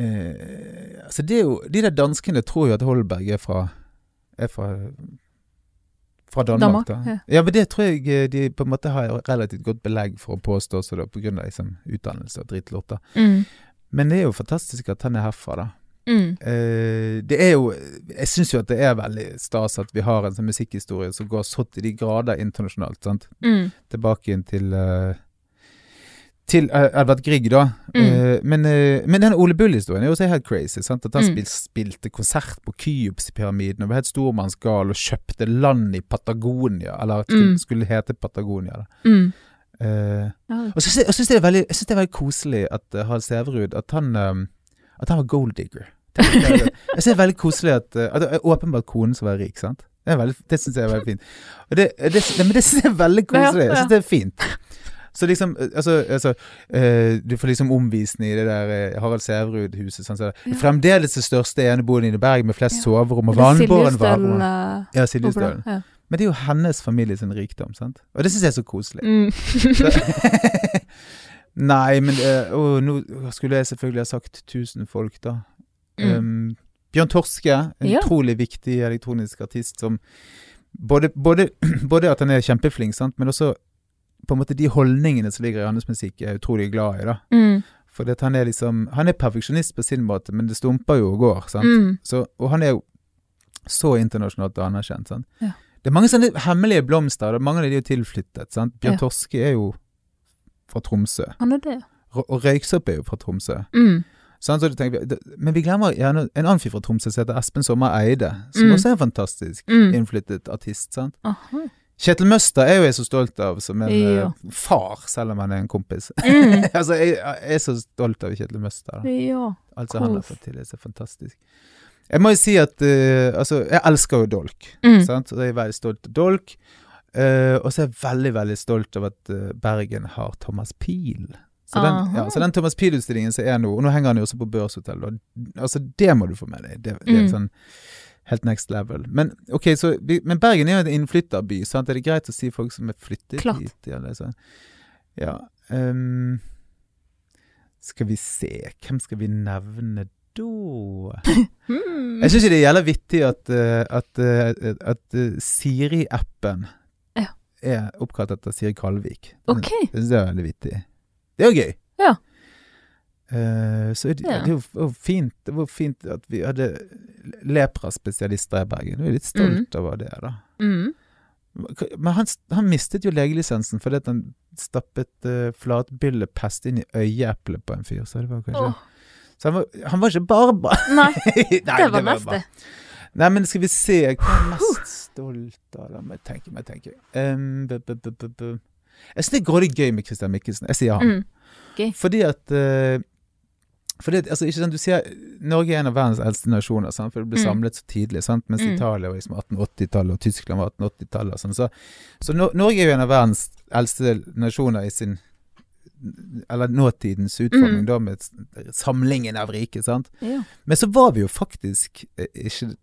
Eh, Altså, det er jo De der danskene tror jo at Holberg er fra Er fra fra Danmark, Danmark, da. ja. Ja, men det tror jeg eh, de på en måte har relativt godt belegg for å påstå så da, av liksom, utdannelse og dritlort. da. Mm. Men det er jo fantastisk at han er herfra, da. Mm. Eh, det er jo Jeg syns jo at det er veldig stas at vi har en sånn musikkhistorie som går så til de grader internasjonalt. sant? Mm. Tilbake inn til eh, Til eh, Edvard Grieg, da. Mm. Eh, men, eh, men den Ole Bull-historien er jo også helt crazy. sant? At han Mm. spilte konsert på Kyopspyramiden og var helt stormannsgal og kjøpte land i Patagonia. Eller skulle, Mm. skulle hete Patagonia. da. Mm. Eh, og så syns jeg, det er veldig, jeg det er veldig koselig at uh, Harald Sæverud At han um, At han var golddigger. Jeg synes det er veldig koselig at, uh, at det er åpenbart konen som var rik, sant? Det, veldig- det syns jeg er veldig fint. Det, det, men det synes jeg er veldig koselig. Jeg syns det er fint. Så liksom, uh, altså, altså uh, Du får liksom omvisning i det der uh, Harald Sæverud-huset. Sånn, så, Ja. Fremdeles det største eneboligen i Bergen med flest Ja. soverom og vannbåren varme. eh, Ja, Siljestølen. Ja. Men det er jo hennes familie sin rikdom, sant? Og det syns jeg er så koselig. Mm. Så- Nei, men eh, å, nå skulle jeg selvfølgelig ha sagt 1000 folk, da. Mm. Um, Bjørn Torske, en utrolig viktig elektronisk artist som både, både, både at han er kjempeflink, sant, men også på en måte de holdningene som ligger i hans musikk, er jeg utrolig glad i. da. Mm. For han er liksom Han er perfeksjonist på sin måte, men det stumper jo og går. sant? Mm. Så, og han er jo så internasjonalt anerkjent. sant? Ja. Det er mange sånne hemmelige blomster, og mange av de er jo tilflyttet. sant? Bjørn Ja. Torske er jo fra Tromsø, Han er det. R og Røyksopp er jo fra Tromsø. Mm. Sånn, Så tenker, men vi glemmer gjerne en annen fyr fra Tromsø som heter Espen Sommer Eide, som Mm. også er en fantastisk Mm. innflyttet artist. sant? Aha. Kjetil Møster er jo jeg så stolt av som en Ja. eh, far, selv om han er en kompis. Mm. altså, jeg, jeg er så stolt av Kjetil Møster. da. Ja. Alt som han har fått til, er så fantastisk. Jeg må jo si at uh, Altså, jeg elsker jo Dolk. Mm. Sant? Og jeg er veldig stolt av Dolk. Uh, og så er jeg veldig, veldig stolt av at uh, Bergen har Thomas Pil. Så den, ja, så den Thomas Pil-utstillingen som er nå, og nå henger han jo også på Børshotellet, altså det må du få med deg. Det, det er Mm. sånn helt next level. Men okay, så Men Bergen er jo en innflytterby, sant? Er det greit å si folk som er flyttet Klart. hit? Eller sånn? Ja. Um, skal vi se, hvem skal vi nevne da? Mm. Jeg syns det er jævla vittig at, eh, at, eh, at eh, Siri-appen Ja. er oppkalt etter Siri Kalvik. Okay. Det syns jeg er veldig vittig. Det er jo gøy. Ja. Eh, så det, Ja. det var fint Det var fint at vi hadde lepra-spesialister i Bergen. Jeg er litt stolt over det, da. Mm. Men han, han mistet jo legelisensen fordi at han stappet uh, flatbyllepest inn i øyeeplet på en fyr. Så det var kanskje oh. Så han var, han var ikke barbar. Nei, Nei, det var neste. Nei, men skal vi se Jeg er mest stolt av? La meg tenke, meg tenke. Um, b -b -b. Jeg syns det er grådig gøy med Christian Mikkelsen. Jeg sier han. Mm. Fordi at eh, fordi det, altså, ikke sant, du ser, Norge er en av verdens eldste nasjoner, sant? for det ble Mm. samlet så tidlig. Sant? Mens Mm. Italia var liksom 1880-tallet, og Tyskland var 1880-tallet. Sånn. Så, så no Norge er jo en av verdens eldste nasjoner i sin Eller nåtidens utforming, Mm. da, med samlingen av rike. sant? Ja. Men så var vi jo faktisk eh, ikke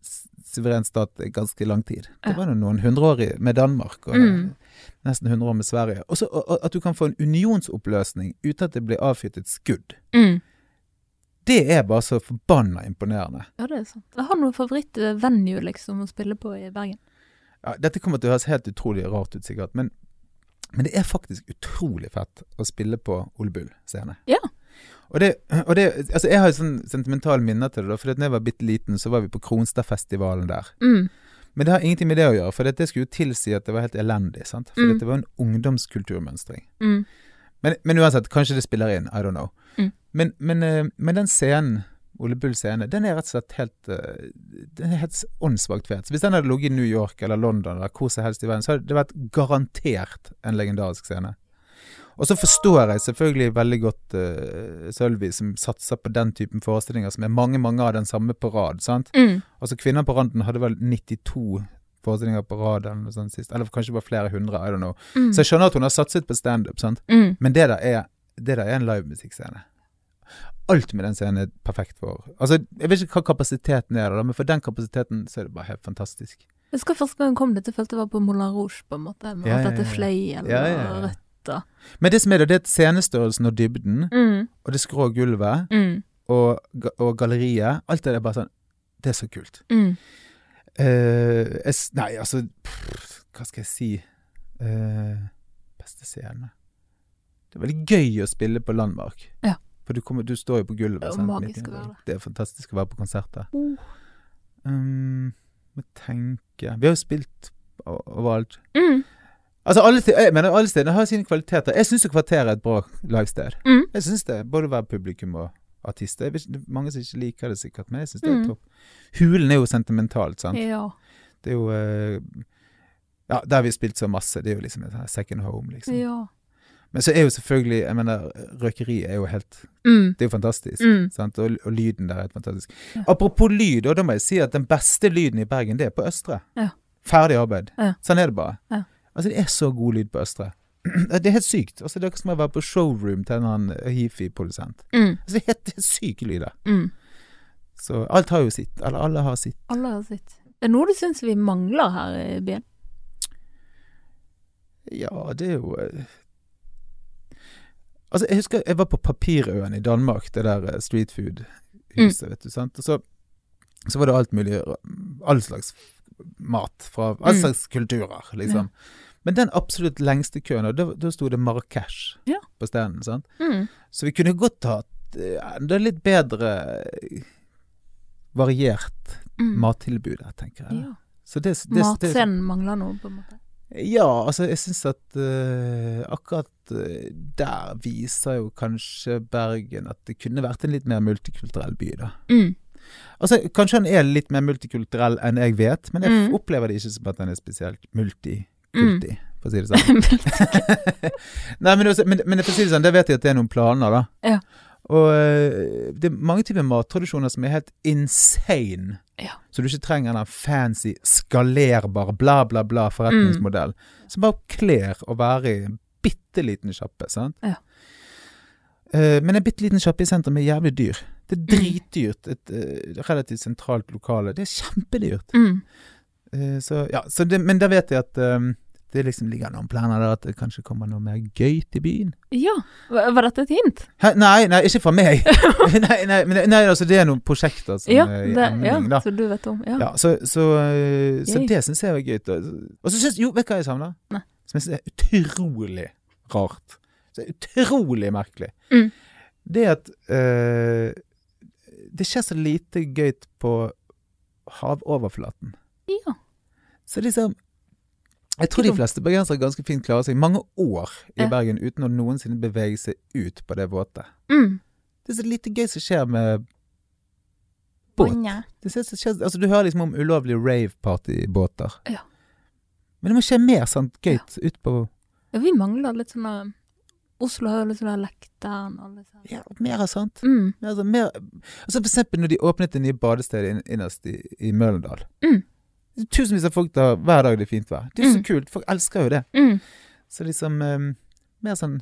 suveren stat ganske lang tid. Det var jo noen hundre år med Danmark, og Mm. nesten hundre år med Sverige. Også, og- og at du kan få en unionsoppløsning uten at det blir avfyrt et skudd. Mm. Det er bare så forbanna imponerende. ja, det er sant. Jeg har noen favoritt-venue liksom å spille på i Bergen. Ja, dette kommer til å høres helt utrolig rart ut, sikkert, men, men det er faktisk utrolig fett å spille på Ole Bull scene. Ja. Og det, og det Altså, jeg har jo sånn sentimentale minner til det, da, for da jeg var bitte liten, så var vi på Kronstadfestivalen der. Mm. Men det har ingenting med det å gjøre, for det skulle jo tilsi at det var helt elendig. sant? For Mm. det var en ungdomskulturmønstring. Mm. Men, men uansett, kanskje det spiller inn. I don't know. Mm. Men, men, eh, men den scenen, Ole Bull scene, den er rett og slett helt eh, Den er helt åndssvakt fet. Hvis den hadde ligget i New York eller London eller hvor som helst i verden, så hadde det vært garantert en legendarisk scene. Og så forstår jeg selvfølgelig veldig godt uh, Sølvi, som satser på den typen forestillinger, som er mange, mange av den samme på rad. sant? Mm. Altså Kvinner på randen hadde vel 92 forestillinger på rad eller noe sånt sist. Eller kanskje bare flere hundre. I don't know. Mm. Så jeg skjønner at hun har satset på standup, sant. Mm. Men det der er, det der er en livemusikkscene. Alt med den scenen er perfekt for Altså, Jeg vet ikke hva kapasiteten er, da, men for den kapasiteten så er det bare helt fantastisk. Jeg husker første gang jeg kom dit, jeg følte det var på Moulin Rouge, på en måte. Med Ja, alt dette ja. fløyel Ja, ja, og rødt Men det som er det, det er scenestørrelsen og dybden, mm. og det skrå gulvet, Mm. og, og galleriet. Alt det der er bare sånn Det er så kult. Mm. Eh, jeg, nei, altså pff, Hva skal jeg si? Eh, beste scene Det er veldig gøy å spille på Landmark. Ja. For du, kommer, du står jo på gulvet. Det er magisk å være der. Det er fantastisk å være på konserter. Uh. Um, må tenke Vi har jo spilt overalt. Mm. Altså alle, jeg mener, alle steder har sine kvaliteter. Jeg syns Kvarteret er et bra livested. Mm. Jeg syns det. Både å være publikum og artist. Jeg vet ikke, er mange som ikke liker det sikkert, men jeg syns det er Mm. topp. Hulen er jo sentimentalt, sant. Ja. Det er jo eh, Ja, der har vi spilt så masse. Det er jo liksom et second home, liksom. ja. Men så er jo selvfølgelig Jeg mener, røkeri er jo helt Mm. Det er jo fantastisk. Mm. Sant? Og, og lyden der er helt fantastisk. Ja. Apropos lyd, og da må jeg si at den beste lyden i Bergen, det er på Østre. Ja. Ferdig arbeid. Ja. Sånn er det bare. Ja. Altså, det er så god lyd på Østre. Det er helt sykt. Altså, det er som å være på showroom til en annen hifi-produsent. Mm. Altså, det er helt, syke lyder. Mm. Så alt har jo sitt. Eller alle har sitt. Alle har sitt. Er det noe du syns vi mangler her i byen? Ja, det er jo eh, Altså, jeg husker jeg var på Papirøen i Danmark, det der eh, street food-huset, vet du, sant. Og så, så var det alt mulig All slags mat fra all Mm. slags kulturer, liksom. Men den absolutt lengste køen, og da, da sto det Marrakech Ja. på steinen. sant. Mm. Så vi kunne godt hatt eh, enda litt bedre variert Mm. mattilbud her, tenker jeg. Ja. Så det, det, det, Matscenen mangler noe, på en måte. ja, altså jeg syns at uh, akkurat eh, der viser jo kanskje Bergen at det kunne vært en litt mer multikulturell by, da. Mm. Altså Kanskje han er litt mer multikulturell enn jeg vet, men jeg Mm. opplever det ikke som at han er spesielt multikulti, for å si det sånn. Mm. Nei, men, også, men, men for å si det sånn, der vet jeg at det er noen planer, da. Ja. Og eh, det er mange typer mattradisjoner som er helt insane. Ja. Så du ikke trenger den fancy, skalerbar, bla, bla, bla forretningsmodell. Som bare kler å være i en bitte liten sjappe, sant. Ja. Uh, men en bitte liten sjappe i sentrum er jævlig dyr. Det er Mm. dritdyrt. Et uh, relativt sentralt lokale. Det er kjempedyrt. Mm. Eh, så, ja, så det, men da vet jeg at um, det liksom ligger noen planer der at det kanskje kommer noe mer gøy til byen. Ja. Var dette et hint? Hæ? Nei, nei, ikke fra meg. nei, nei, men, nei, altså det er noen prosjekter som Ja, er i emning, ja, så du vet om. Ja. Ja, så, så, eh, så det syns jeg var gøy. Og så syns Jo, vet du hva jeg savner? Nei. Som jeg syns er utrolig rart. Så utrolig merkelig. Mm. Det at uh, det skjer så lite gøy på havoverflaten. ja. Så liksom Jeg tror de fleste bergensere ganske fint klarer seg mange år i Ja. Bergen uten å noensinne bevege seg ut på det våte. Mm. Det er så lite gøy som skjer med båt. Bonja. Det ser, skjer, altså, du hører liksom om ulovlige rave-partybåter. Ja. Men det må skje mer sånt gøyt ut på Ja, vi mangler litt sånne Oslo har jo litt sånne lekteren og litt sånn. Ja, mer av sånt. Mm. Altså, mer, altså for eksempel når de åpnet det nye badestedet inn, innerst i, i Møllendal. Mm. Tusenvis av folk der hver dag det er fint vær. Det er så Mm. kult. Folk elsker jo det. Mm. Så liksom um, Mer sånn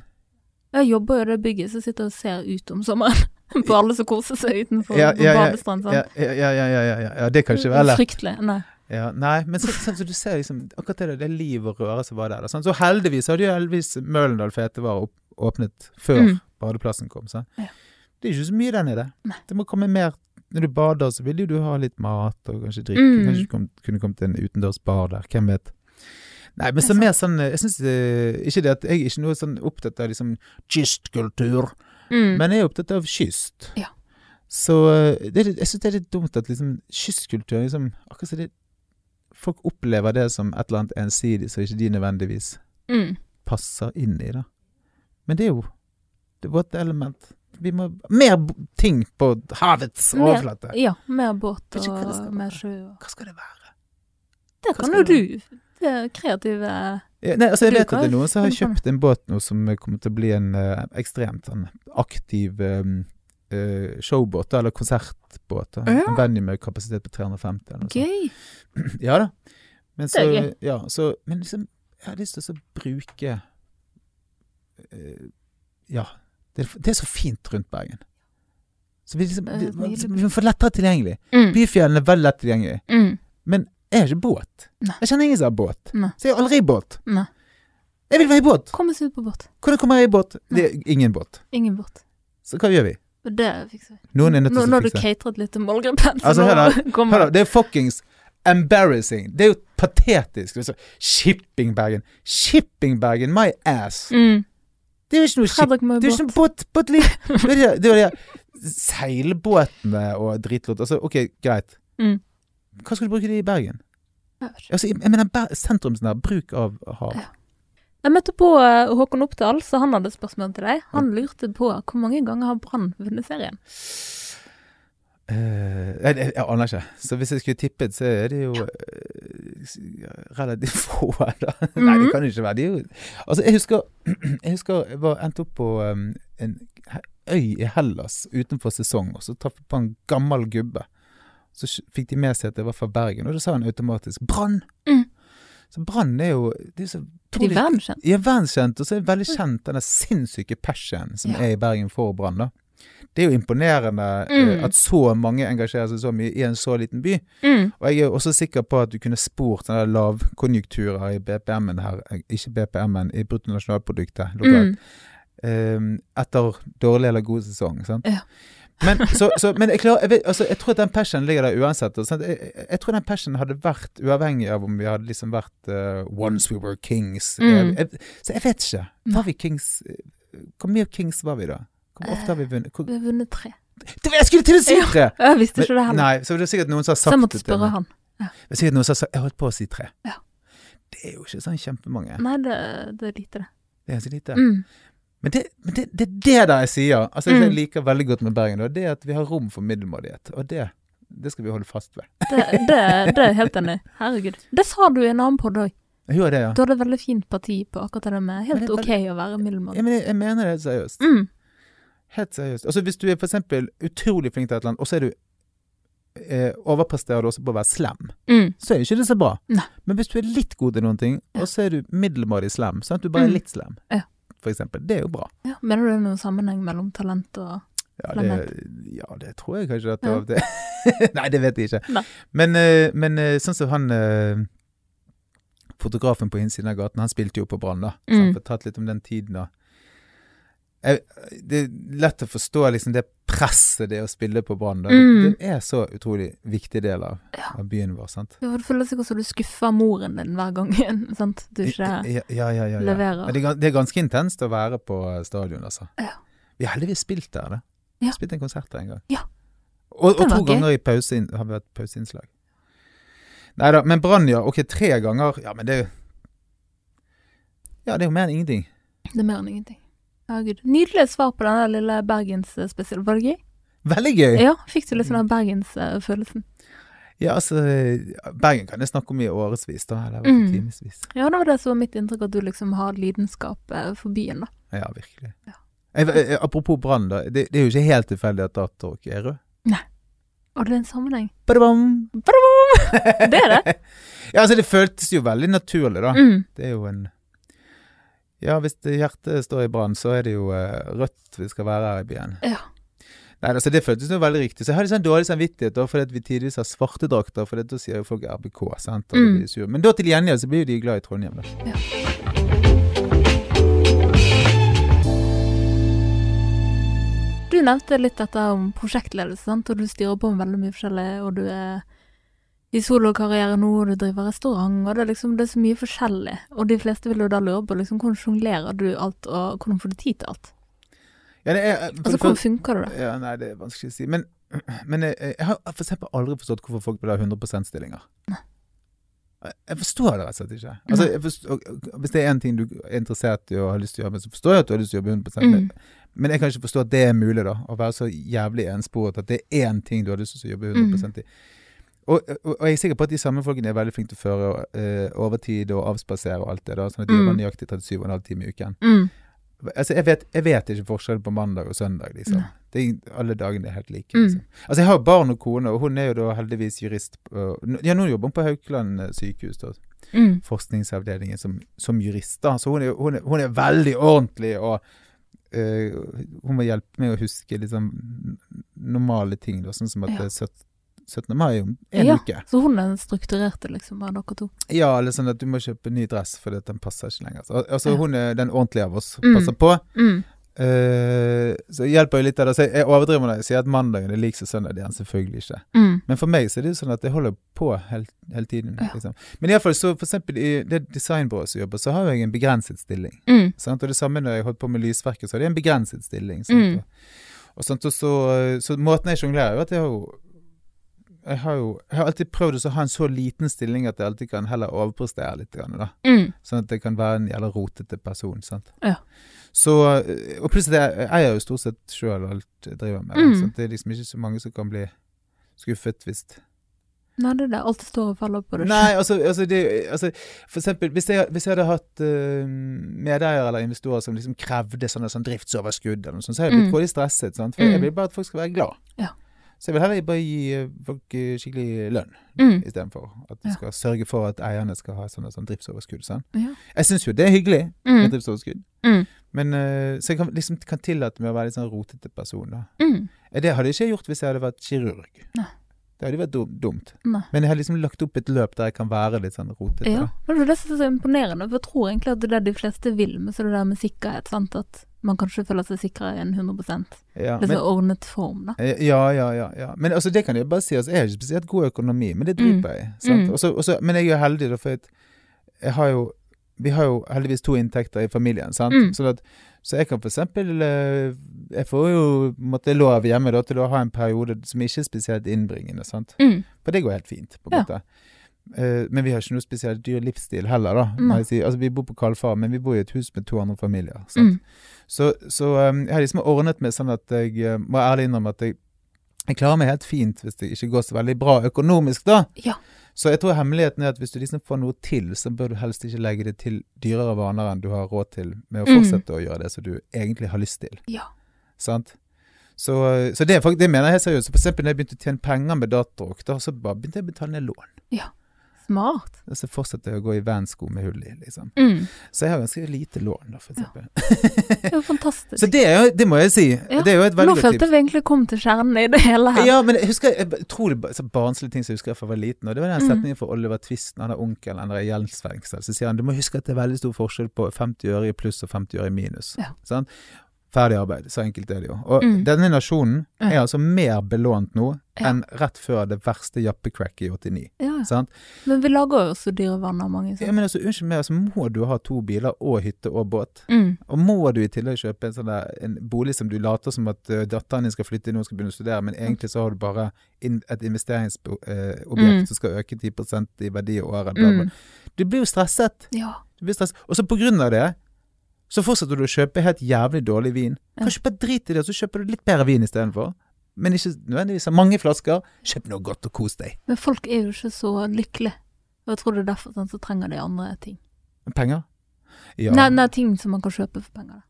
Jeg jobber jo i det bygget som sitter og ser ut om sommeren. På alle som koser seg utenfor Ja, ja, ja, badestrand. ja, ja, ja, ja, ja, det kan ikke være lett. Fryktelig. Nei. Ja, nei, men så, sånn som du ser liksom Akkurat det, det liv og røre som var der. sånn. Så heldigvis hadde jo heldigvis Møllendal Fetevare åpnet før Mm. badeplassen kom. Så. Ja. Det er ikke så mye der nede. Nei. Det må komme mer Når du bader, så vil jo du ha litt mat og kanskje drikke. Mm. Kanskje du kom, kunne kommet til en utendørs bar der. Hvem vet. Nei, men så mer sånn Jeg syns ikke det at jeg er ikke noe sånn opptatt av liksom kystkultur, Mm. men jeg er opptatt av kyst. Ja. Så eh, det jeg syns det er litt dumt at liksom kystkultur liksom Akkurat som det Folk opplever det som et eller annet ensidig som ikke de nødvendigvis Mm. passer inn i, da. Men det er jo det våte element. Vi må Mer ting på havets Mer- overflate. Ja, mer båt og mer sjø. og- Hva skal det være? Det Hva kan jo du. Det er kreative Ja, nei, altså Jeg vet at det er noen som har kjøpt en båt nå som kommer til å bli en uh, ekstremt sånn aktiv um, uh, showbåt, eller konsertbåt. Ja. En venue med kapasitet på 350 eller noe sånt. Gøy. Ja da. Men Det så, er gøy. ja, så Men liksom, jeg har lyst til å bruke uh, Ja. Det, det er så fint rundt Bergen. Så vi, liksom, vi, vi, får lettere tilgjengelig. Mm. Byfjellene er veldig lett tilgjengelig. Mm. Men jeg har ikke båt. Nei. Jeg kjenner ingen som har båt. Nei. Så jeg har aldri båt. Nei. Jeg vil være i båt! Kom oss ut på båt. Hvordan kommer jeg i båt? Det er ingen båt. Ingen båt. Så hva gjør vi? Det fikser vi. Noen er nødt Nå til nå å har du catret litt til målgruppen. Altså, hør da, det er fuckings embarrassing. Det er jo patetisk. Shipping Bergen. Shipping. Shippingbagen, my ass. mm. Det er jo ikke noe ship... Det er jo ikke noe båt... båtliv. Det er det- det seilbåtene og dritlort. Altså, ok, greit. Mm. Hva skal du bruke det i Bergen? Altså, jeg mener sentrumsnær bruk av hav. Ja. Jeg møtte på eh, Håkon Oppdal, så han hadde spørsmål til deg. Han lurte på hvor mange ganger har Brann vunnet serien? Uh, jeg, jeg, jeg aner ikke. Så hvis jeg skulle tippet, så er det jo eh, relativt få, da. Nei, det Mhm. kan det ikke være. De Altså, jeg husker Jeg husker jeg var endte opp på um, en øy i Hellas utenfor sesong, og så traff jeg på en gammel gubbe. Så fikk de med seg at jeg var fra Bergen, og da sa han automatisk 'Brann'! Mm. Så Brann er jo det er så de er verdenskjent. ja, verdenskjent, og så er det veldig kjent den der sinnssyke passion som Ja. er i Bergen for Brann. da. Det er jo imponerende eh, Mm. at så mange engasjerer seg så mye i en så liten by. Mm. Og jeg er også sikker på at du kunne spurt den der lavkonjunkturer i BPM-en her, eh, ikke BPM-en, i bruttonasjonalproduktet lokalt, Mm. um, etter dårlig eller god sesong. sant? Ja. Men, så, så, men jeg, klarer, jeg, vet, altså, jeg tror at den passionen ligger der uansett. Jeg, jeg, tror den passionen hadde vært uavhengig av om vi hadde liksom vært uh, Once we were kings. Mm. Så jeg vet ikke. Var vi kings Hvor mye kings var vi da? Hvor ofte har vi vunnet? Hvor, Vi har vunnet tre. det, jeg skulle til å si Ja. tre! Jeg visste ikke det heller. Nei, så det er sikkert noen som har Så sagt jeg måtte spørre han. Det er sikkert noen som har sagt Jeg holdt på å si tre. Ja. Det er jo ikke sånn kjempemange. Nei, det, det er lite, det. Det er så lite. Mm. Men, det, men det, det er det der jeg sier. Altså, det Mm. jeg liker veldig godt med Bergen, det er at vi har rom for middelmådighet. Og det, det skal vi holde fast ved. Det, det, det er jeg helt enig. Herregud. Det sa du i en annen podd òg. Jeg det, ja. Du hadde et veldig fint parti på akkurat det med helt det veldig... OK å være middelmådig. ja men jeg, jeg mener det seriøst. Mm. Helt seriøst. Altså Hvis du er for eksempel utrolig flink til et eller annet, og så er du eh, overpresterer du også på å være slem, Mm. så er jo ikke det så bra. Nei. Men hvis du er litt god til noen ting, og så er du middelmådig slem, sånn at du bare er Mm. litt slem, Ja. for eksempel, det er jo bra. Ja, mener du det er noen sammenheng mellom talent og Ja, det, ja, det tror jeg kanskje at det Ja. det. Nei, det vet jeg ikke. Nei. Men, eh, men eh, sånn som han eh, fotografen på innsiden av gaten, han spilte jo på Brann, da. Så han Mm. fortalte litt om den tiden da. Jeg, det er lett å forstå liksom det presset det å spille på Brann. Mm. Det er så utrolig viktig del av, Ja. av byen vår, sant. Ja, Det føles sikkert som du skuffer moren din hver gang sant? du ikke ja, ja, ja, ja, ja. leverer. Det, er, det er ganske intenst å være på stadion, altså. Ja. Vi har heldigvis spilt der, da. Ja. Spilt en konsert der en gang. Ja. Og, og to gøy. ganger i pause har vi hatt pauseinnslag. Nei da, men Brann, ja. Ok, tre ganger. Ja, men det er jo Ja, det er jo mer enn ingenting. Det er mer enn ingenting. Herregud. Nydelig svar på den lille bergensspesialen. Var det gøy? Veldig gøy. Ja, fikk du litt sånn den bergensfølelsen? Ja, altså Bergen kan jeg snakke om i årevis, da. Eller Mm. timevis. Ja, det var det som var mitt inntrykk, at du liksom har lidenskap eh, for byen, da. Ja, virkelig. Ja. Jeg, jeg, apropos Brann, da. Det, det er jo ikke helt tilfeldig at Datork er rød. Nei. Og det er en sammenheng. Badabam! Det er det. ja, altså det føltes jo veldig naturlig, da. Mm. Det er jo en Ja, hvis hjertet står i brann, så er det jo eh, rødt vi skal være her i byen. Ja. Nei, altså Det føltes jo veldig riktig. Så jeg hadde sånn dårlig samvittighet da, fordi at vi tidligvis har svarte drakter, for da sier jo folk RBK, sant. Og Mm. blir sur. Men da til gjengjeld så blir jo de glad i Trondheim, da. Du nevnte litt dette om prosjektledelse, sant? og du styrer på med veldig mye forskjellig, og du er i solokarriere nå, og du driver restaurant, og det er liksom det er så mye forskjellig. Og de fleste vil jo da lure på liksom, hvordan sjonglerer du alt, og hvordan får du tid til alt? Ja, det er, for Altså, hvordan funker det da? Ja, nei, det er vanskelig å si. Men, men jeg, jeg har for eksempel aldri forstått hvorfor folk vil ha 100 %-stillinger. Jeg- forstår det rett og slett ikke. Altså, forstår, hvis det er én ting du er interessert i og har lyst til å gjøre, så forstår jeg at du har lyst til å jobbe 100 Mm. men, jeg kan ikke forstå at det er mulig, da. Å være så jævlig ensporet at det er én ting du har lyst til å jobbe 100 i. Og, og, og jeg er sikker på at de samme folkene er veldig flinke til å føre uh, overtid og avspasere og alt det, da, sånn at de Mm. nøyaktig 37,5 timer i uken. Mm. Altså, jeg vet, jeg vet ikke forskjellen på mandag og søndag, liksom. Det er, alle dagene er helt like. Mm. Liksom. Altså, jeg har barn og kone, og hun er jo da heldigvis jurist. På, ja, nå jobber hun på Haukeland eh, sykehus, da. Mm. Forskningsavdelingen som, som jurist, da. Så hun er, hun er, hun er veldig ordentlig, og eh, hun må hjelpe meg å huske liksom normale ting, da. Sånn som at Ja. Det er søt- 17. mai om en Ja. uke. Så hun er den strukturerte, liksom, av dere to? Ja, eller sånn at du må kjøpe ny dress fordi den passer ikke lenger. Så, altså, Ja. hun er den ordentlige av oss, Mm. passer på. Mm. Uh, så hjelper jo litt av det. Så jeg, overdriver når jeg sier at mandagen er lik som søndag. Det er den selvfølgelig ikke. Mm. Men for meg så er det jo sånn at jeg holder på hele, hele tiden. Ja. Liksom. Men iallfall så for eksempel i det designbyrået som jobber, så har jeg en begrenset stilling. Mm. Sant? Og det samme når jeg holdt på med lysverket, så hadde jeg en begrenset stilling. Sant? Mm. Og, og, sånt, og så, så måten jeg sjonglerer, er at jeg har jo jeg har jo jeg har alltid prøvd å ha en så liten stilling at jeg alltid kan heller overprestere litt. Grann, da. Mm. Sånn at jeg kan være en jævla rotete person. Sant? Ja. Så, eh, og plutselig jeg eier jo stort sett sjøl alt jeg driver med. Mm. Sånn Det er liksom ikke så mange som kan bli skuffet hvis Nei, det er det. Alt står og faller på det. Nei, altså, altså, det, altså For eksempel, hvis jeg, hvis jeg hadde hatt uh, medeiere eller investorer som liksom krevde sånne, sånn driftsoverskudd, eller noe sånt, så hadde jeg blitt Mm. veldig stresset. Sant? For Mm. jeg vil bare at folk skal være glad. Ja. Så jeg vil heller bare gi eh, folk eh, skikkelig lønn Mm. istedenfor. At de Ja. skal sørge for at eierne skal ha sånne, sånn driftsoverskudd. Sånn. Ja. Jeg syns jo det er hyggelig med Mm. driftsoverskudd, Mm. men eh, så jeg kan, liksom, kan tillate meg å være litt sånn rotete person. da. Mm. Det hadde jeg ikke gjort hvis jeg hadde vært kirurg. Nei. Det hadde vært dumt. Nei. Men jeg har liksom lagt opp et løp der jeg kan være litt sånn rotete. Ja, men det er det er så imponerende, for jeg tror egentlig at det er det de fleste vil med så det der med sikkerhet, sant, at man kanskje føler seg sikrere enn 100 Ja, Litt men, så ordnet form, da. eh, ja, ja, ja, ja. Men altså, det kan jeg bare si. Altså, jeg har ikke spesielt god økonomi, men det driter jeg i. Mm. Men jeg er jo heldig, da, for jeg har jo Vi har jo heldigvis to inntekter i familien, sant. Mm. Sånn at, så jeg kan eksempel eh, Jeg får jo måtte lov hjemme da, til å ha en periode som ikke er spesielt innbringende, sant. Mm. For det går helt fint, på en Ja. måte. Uh, men vi har ikke noe spesielt dyr livsstil heller, da. Mm. si. Altså, vi bor på Kalfar, men vi bor i et hus med to andre familier. Sant? Mm. Så, så um, jeg har liksom ordnet meg sånn at jeg uh, må ærlig innrømme at jeg, jeg klarer meg helt fint hvis det ikke går så veldig bra økonomisk, da. Ja. Så jeg tror hemmeligheten er at hvis du liksom får noe til, så bør du helst ikke legge det til dyrere vaner enn du har råd til, med å Mm. fortsette å gjøre det som du egentlig har lyst til. Ja. Sant? Så, uh, så det, det mener jeg helt seriøst. For eksempel når jeg begynte å tjene penger med datarock, da, så bare begynte jeg å betale ned lån. Smart. Og så fortsetter jeg å gå i Vans-sko med hull i, liksom. Mm. Så jeg har ganske lite lån, da, for Ja. Det er jo fantastisk. Så det, jo, det må jeg si. Ja, Det er jo et Nå veldig godt følte vi egentlig kom til kjernen i det hele her. Ja, men jeg husker jeg tror det så barnslige ting som jeg husker fra jeg var liten. Og det var den Mm. setningen fra Oliver Twist, han er onkel eller i gjeldsfengsel. Så sier han du må huske at det er veldig stor forskjell på 50 øre i pluss og 50 øre i minus. Ja. Sant? Ferdig arbeid. Så enkelt er det jo. Og Mm. denne nasjonen er altså mer belånt nå Ja. enn rett før det verste jappecracket i 89. Ja. Sant? Men vi lager jo også dyre vaner, mange. Ja, men altså, unnskyld meg, altså, må du ha to biler og hytte og båt? Mm. Og må du i tillegg kjøpe en, sånn der, en bolig som du later som at uh, datteren din skal flytte inn og skal begynne å studere, men egentlig så har du bare in, et investeringsobjekt Mm. som skal øke 10 i verdi i året. Bla, bla. Mm. Du blir jo stresset. Ja. Du blir stresset. Og så på grunn av det, så fortsetter du å kjøpe helt jævlig dårlig vin. Kanskje bare drit i det, så kjøper du litt bedre vin istedenfor. Men ikke nødvendigvis mange flasker. Kjøp noe godt og kos deg. Men folk er jo ikke så lykkelige. Og jeg tror det er derfor sånn, så trenger de andre ting. Penger? Ja. Nei, nei, ting som man kan kjøpe for penger.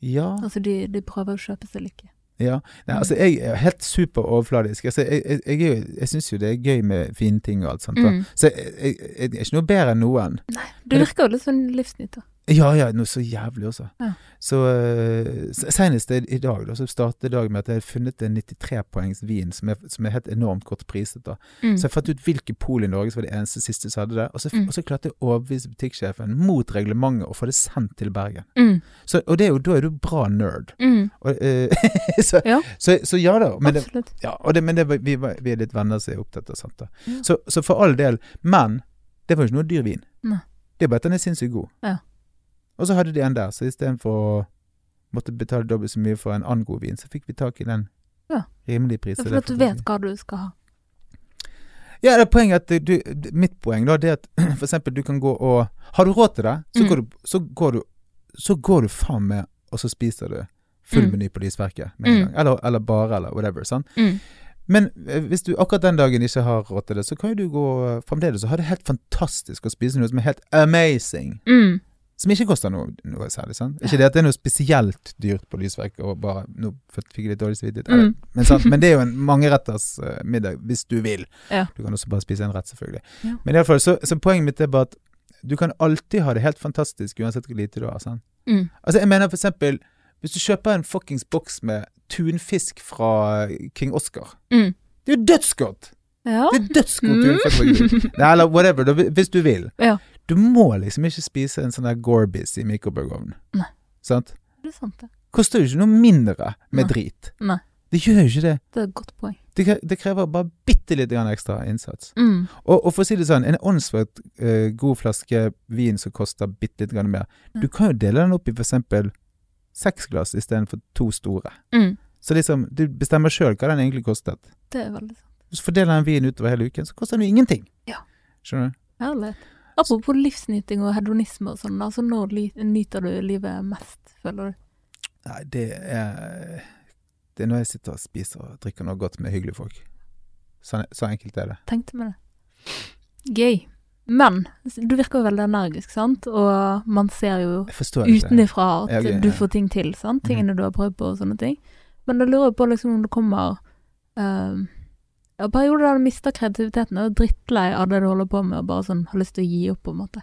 ja. Altså, de, de prøver å kjøpe seg lykke. Ja. Nei, altså, jeg er helt super overfladisk. Altså, jeg jeg, jeg, jeg syns jo det er gøy med fine ting og alt sånt. Mm. Så jeg, jeg, er ikke noe bedre enn noen. Nei, du virker jo litt sånn livsnyter. Ja, ja, noe så jævlig også. Ja. Så uh, senest i, dag, da, så startet dagen med at jeg hadde funnet en 93-poengs vin som er, som er helt enormt godt priset. da. Mm. Så jeg fant ut hvilke pol i Norge som var det eneste siste som hadde det. Og så, Mm. og så klarte jeg å overbevise butikksjefen mot reglementet å få det sendt til Bergen. Mm. Så, og det er jo, da er du bra nerd. Mm. Og, uh, så, Ja. så, så ja da. Men det, ja, det, men det, vi, vi er litt venner som er opptatt av sånt. da. Ja. Så, så for all del. Men det var jo ikke noe dyr vin. Nei. Det er bare at den er sinnssykt god. Ja. Og så hadde de en der, så istedenfor å måtte betale dobbelt så mye for en annen god vin, så fikk vi tak i den Ja. rimelige prisen. Ja, For at du vet hva du skal ha. Ja, det er poenget at du, mitt poeng da, det er at for eksempel du kan gå og Har du råd til det, så Mm. går du Så går du, så går du faen med, og så spiser du full Mm. meny på lysverket med en Mm. gang. Eller, eller bare, eller whatever. sant? Mm. Men eh, hvis du akkurat den dagen ikke har råd til det, så kan jo du gå fremdeles og ha det helt fantastisk å spise noe som er helt amazing. Mm. Som ikke koster noe, noe særlig. sant? Ikke det at det er noe spesielt dyrt på lysverk, og bare Nå fikk jeg litt dårlig samvittighet. Mm. Men? Men det er jo en mangeretters uh, middag, hvis du vil. Ja. Du kan også bare spise en rett, selvfølgelig. Ja. Men i alle fall, så, så poenget mitt er bare at du kan alltid ha det helt fantastisk uansett hvor lite du har. sant? Mm. Altså, jeg mener for eksempel Hvis du kjøper en fuckings boks med tunfisk fra King Oscar Mm. Det er jo dødsgodt! Ja. Det er dødsgodt Mm. tunfisk eller whatever, hvis du vil. Ja. Du må liksom ikke spise en sånn der Gorbis i mikrobølgeovnen. Nei. Sant? Det er sant, det. koster jo ikke noe mindre med Nei. drit. Nei. Det gjør jo ikke det. Det er et godt poeng. Det, det krever bare bitte litt ekstra innsats. Mm. Og, og for å si det sånn, en åndssvakt uh, god flaske vin som koster bitte litt mer, mm. du kan jo dele den opp i eksempel seks glass istedenfor to store. Mm. Så liksom, du bestemmer sjøl hva den egentlig kostet. Det er veldig sant. Hvis du fordeler den vinen utover hele uken, så koster den jo ingenting. Ja. Skjønner du? Herlighet. Apropos livsnyting og hedonisme og sånn, altså når nyter du livet mest, føler du? Nei, det er Det er når jeg sitter og spiser og drikker noe godt med hyggelige folk. Så, så enkelt er det. Tenkte meg det. Gøy. Men du virker jo veldig energisk, sant? Og man ser jo Jeg utenifra at Ja, ok, du får ting til, sant? Mhm. Tingene du har prøvd på og sånne ting. Men da lurer på liksom om det kommer um, ja, perioder der du mister kreativiteten og er drittlei av det du holder på med, og bare sånn har lyst til å gi opp, på en måte.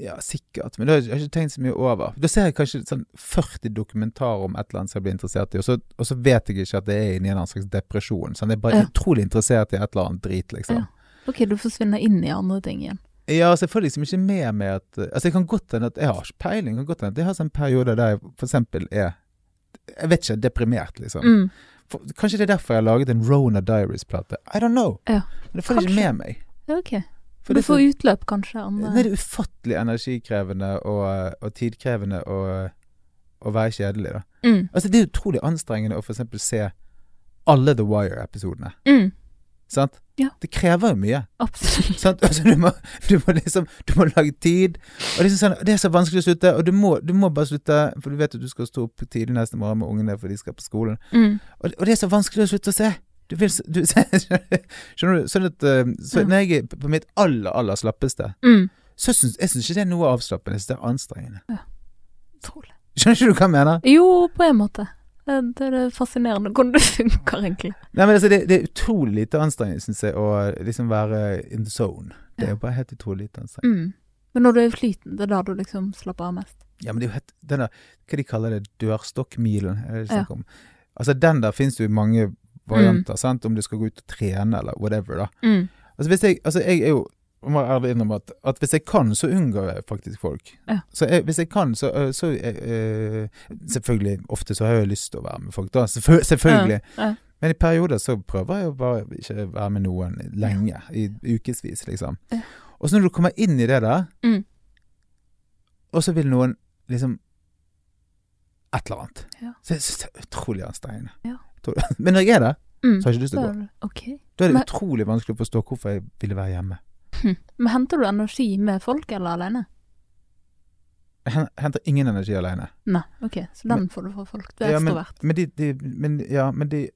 Ja, sikkert. Men det har jeg ikke tenkt så mye over. Da ser jeg kanskje sånn 40 dokumentarer om et eller annet som jeg blir interessert i, og så, og så vet jeg ikke at det er inni en eller annen slags depresjon. Sånn, jeg er bare Ja. utrolig interessert i et eller annet drit, liksom. Ja. Ok, du forsvinner inn i andre ting igjen. Ja, altså jeg får liksom ikke med meg at Altså jeg kan godt hende at Jeg har ikke peiling. jeg kan godt hende at jeg har sånn perioder der jeg for eksempel er Jeg vet ikke, deprimert, liksom. Mm. For, kanskje det er derfor jeg har laget en Rona Diaries-plate. I don't know. Ja, Men det får jeg ikke med meg. Ja, ok. For du får utløp, kanskje. Andre. det er ufattelig energikrevende og, og tidkrevende å, å være kjedelig, da. Mm. Altså Det er utrolig anstrengende å eksempel se alle The Wire-episodene. Mm. Sant? Ja. Det krever jo mye. Absolutt. Altså, du, må, du må liksom Du må lage tid. Og liksom sånn, Det er så vanskelig å slutte, og du må, du må bare slutte, for du vet at du skal stå opp tidlig neste morgen med ungene for de skal på skolen. Mm. Og, og det er så vanskelig å slutte å se. Du vil, du, skjønner du? Sånn at eh, så Ja. Når jeg er på mitt aller, aller slappeste, Mm. så syns jeg synes ikke det er noe avslappende. Jeg syns det er anstrengende. Utrolig. Skjønner ikke du hva jeg mener? Jo, på en måte. Det, er fascinerende hvordan det funker, egentlig. Nei, men altså, det, det er utrolig lite anstrengende, syns jeg, å liksom være in the zone. Det er jo bare helt utrolig lite anstrengende. Mm. Men når du er i flyten, det er da du liksom slapper av mest. Ja, men det er jo helt denne, Hva de kaller det? Dørstokkmilen? Er det det Ja. om? Altså, den der finnes jo jo mange varianter, sant? Om du skal gå ut og trene, eller whatever, da. Mm. Altså, hvis jeg Altså, jeg er jo jeg må ærlig innrømme at, at hvis jeg kan, så unngår jeg faktisk folk. Ja. Så jeg, hvis jeg kan, så, så øh, Selvfølgelig, ofte så har jeg lyst til å være med folk, da. Selvfø- selvfølgelig. Ja. Ja. Men i perioder så prøver jeg å bare ikke være med noen lenge. I ukevis, liksom. Og så når du kommer inn i det der, Mm. og så vil noen liksom Et eller annet. Så jeg syns det er utrolig anstrengende. Ja. Men når jeg er der, Mm. så har jeg ikke lyst til å gå. Okay. Da er det utrolig vanskelig å forstå hvorfor jeg ville være hjemme. Hm. Men henter du energi med folk eller alene? Jeg henter ingen energi alene. Nei, ok, så den Men- får du fra folk. Du er Ja, men- ekstrovert. Men de, de men, Ja, men de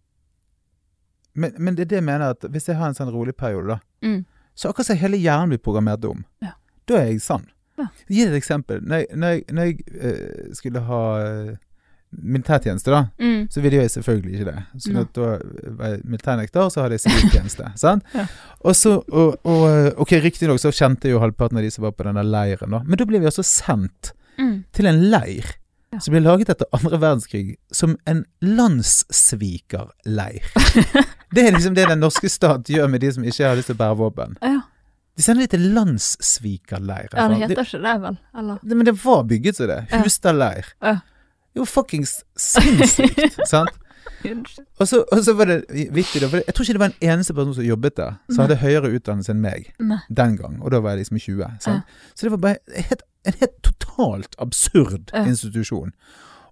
men, men det er det jeg mener, at hvis jeg har en sånn rolig periode, da, Mm. så akkurat som hele hjernen blir programmert om, Ja. da er jeg sann. Ja. Gi et eksempel. Når jeg, når jeg, når jeg uh, skulle ha eh, militærtjeneste, da, Mm. så ville jeg selvfølgelig ikke det. Så Nei. da var jeg militærnekter, så hadde jeg siviltjeneste. sant? Ja. Og så, og, og Ok, riktignok så kjente jeg jo halvparten av de som var på denne leiren, da. Men da ble vi altså sendt Mm. til en leir Ja. som ble laget etter andre verdenskrig som en landssvikerleir. det er liksom det den norske stat gjør med de som ikke har lyst til å bære våpen. Ja. De sender de til landssvikerleir. ja, det heter ikke det, vel? Eller? det, men det var bygget som det. Ja. Leir. Ja. Var fuckings sinnssykt, sant? Og så, og så var det vittig, da. For jeg tror ikke det var en eneste person som jobbet der, som hadde høyere utdannelse enn meg Nei. den gang. Og da var jeg liksom 20. Sant? Så det var bare helt, en helt totalt absurd Ja. institusjon.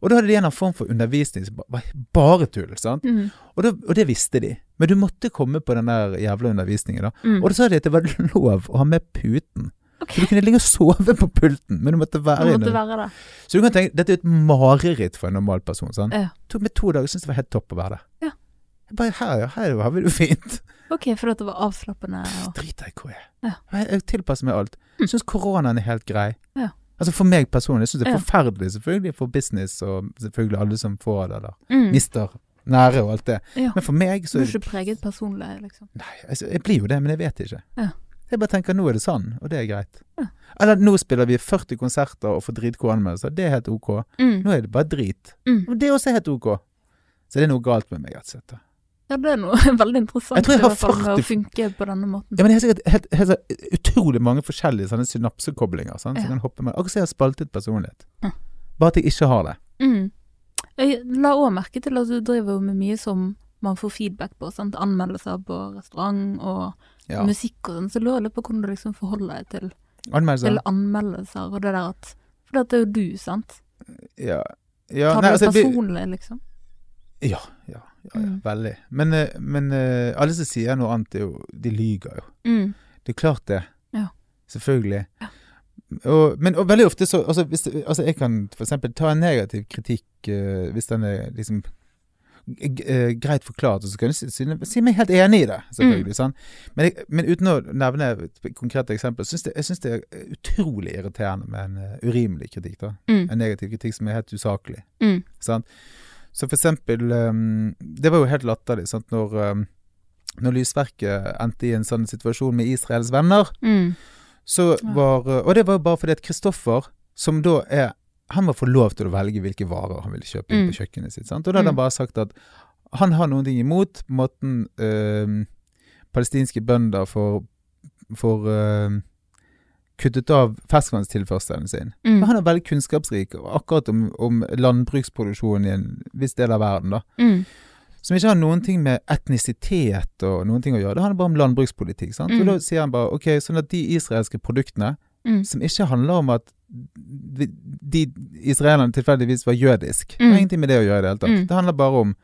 Og da hadde de en form for undervisning som var bare tull. sant? Mm. Og, da, og det visste de. Men du måtte komme på den der jævla undervisningen. da. Mm. Og da sa de at det var lov å ha med puten. Ok. Så du kunne ligge og sove på pulten, men du måtte være inne. Så du kan tenke, dette er et mareritt for en normal person. sant? Ja. Tok meg to dager, syntes det var helt topp å være der. Ja. Jeg bare, her, her har vi det fint. Ok, for at det var avslappende og Drit i hvor jeg er. Ja. Jeg, tilpasser meg alt. Jeg Syns koronaen er helt grei. Ja. Altså For meg personlig syns det er forferdelig, selvfølgelig for business og selvfølgelig alle som får det, eller mm. mister nære og alt det. Ja. Men for meg så er ikke preget personlig, liksom. Nei, altså, jeg blir jo det, men jeg vet ikke. Ja. Jeg bare tenker nå er det sånn, og det er greit. Ja. Eller nå spiller vi 40 konserter og får dritgode anmeldelser. Det er helt ok. Mm. Nå er det bare drit. Mm. Og det er også helt ok. Så det er noe galt med meg, rett og slett. Ja, det er noe veldig interessant Jeg tror jeg har hvert fall med å funke på denne måten. Ja, men jeg har sikkert helt, helt, helt, utrolig mange forskjellige sånne synapsekoblinger. Sant? Ja. Så kan hoppe med. Akkurat som jeg har spaltet personlighet. Ja. Bare at jeg ikke har det. Mm. Jeg la òg merke til at du driver med mye som man får feedback på. Sant? Anmeldelser på restaurant og Ja. musikk og sånn. Så lurer jeg på hvordan du liksom forholder deg til, Anmeldelser? til anmeldelser og det der at For det er jo du, sant? Ja. ja. Tar Nei, du altså, det personlig, liksom? Ja, ja, ja, ja Mm. veldig. Men, eh, men eh, alle som sier noe annet, jo, de lyver jo. Mm. Det er klart det. Ja. Selvfølgelig. Og, men og veldig ofte så altså, hvis, altså Jeg kan for eksempel ta en negativ kritikk uh, hvis den er liksom greit forklart, og så kan du si, si, meg helt enig i det, selvfølgelig. sant? Men, jeg, men uten å nevne et konkret eksempel, syns jeg, jeg synes det er utrolig irriterende med en uh, urimelig kritikk. da. Mm. En negativ kritikk som er helt usaklig. Mm. Sant? Så for eksempel um, Det var jo helt latterlig sant? Når, um, når Lysverket endte i en sånn situasjon med Israels venner. Mm. Så var, og det var jo bare fordi at Kristoffer, som da er Han må få lov til å velge hvilke varer han ville kjøpe inn Mm. på kjøkkenet sitt. Sant? Og da hadde Mm. han bare sagt at han har noen ting imot måten øh, palestinske bønder får, får øh, kuttet av ferskvannstilførselen sin. Mm. Men han er veldig kunnskapsrik akkurat om, om landbruksproduksjonen i en viss del av verden, da. Mm. Som ikke har noen ting med etnisitet og noen ting å gjøre. Det handler bare om landbrukspolitikk. sant? Mm. Og da sier han bare ok, sånn at de israelske produktene, Mm. som ikke handler om at de, de israelerne tilfeldigvis var jødisk, det Mm. har ingenting med det å gjøre i det hele tatt. Mm. Det handler bare om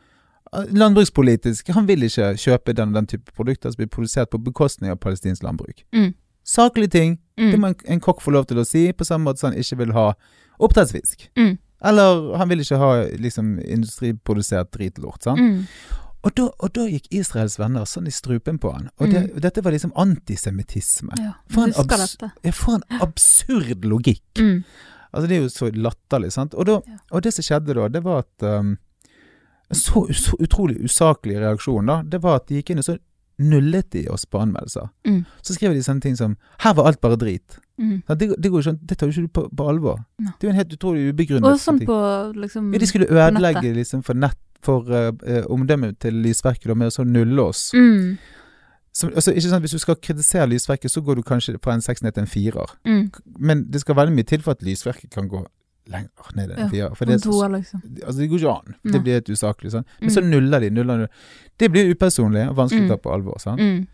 uh, landbrukspolitisk. Han vil ikke kjøpe den, den type produkter som blir produsert på bekostning av palestinsk landbruk. Mm. Saklige ting. Mm. Det må en, en kokk få lov til å si, på samme måte som han ikke vil ha oppdrettsfisk. Mm. Eller han vil ikke ha liksom industriprodusert dritlort. sant? Og, da, og da gikk Israels venner sånn i strupen på han. Og, det, Mm. dette var liksom antisemittisme. Ja, For en abs- Ja, for en absurd logikk. Mm. Altså Det er jo så latterlig. sant? Og, da, Ja. og det som skjedde da, det var at um, så, så utrolig usaklig reaksjon, da, det var at de gikk inn og så nullet de oss på anmeldelser. Mm. Så skrev de sånne ting som 'Her var alt bare drit'. Mm. Det, det, går ikke, det tar jo ikke du på, på alvor. No. Det er jo en helt utrolig ubegrunnet Og sånn på liksom Ja, de skulle ødelegge nettet. liksom for nett for eh, omdømmet til Lysverket da, med å så nulle oss. mm. Som, altså, ikke sant, Hvis du skal kritisere Lysverket, så går du kanskje fra en seks ned til en firer. Mm. Men det skal veldig mye til for at Lysverket kan gå lenger ned enn en Ja, firer. For det, er så- toer, liksom. altså, det går ikke an. Det blir helt usaklig. Sånn. Men så Mm. nuller de. nuller de. Det blir upersonlig og vanskelig å Mm. ta på alvor. Sant? Mm.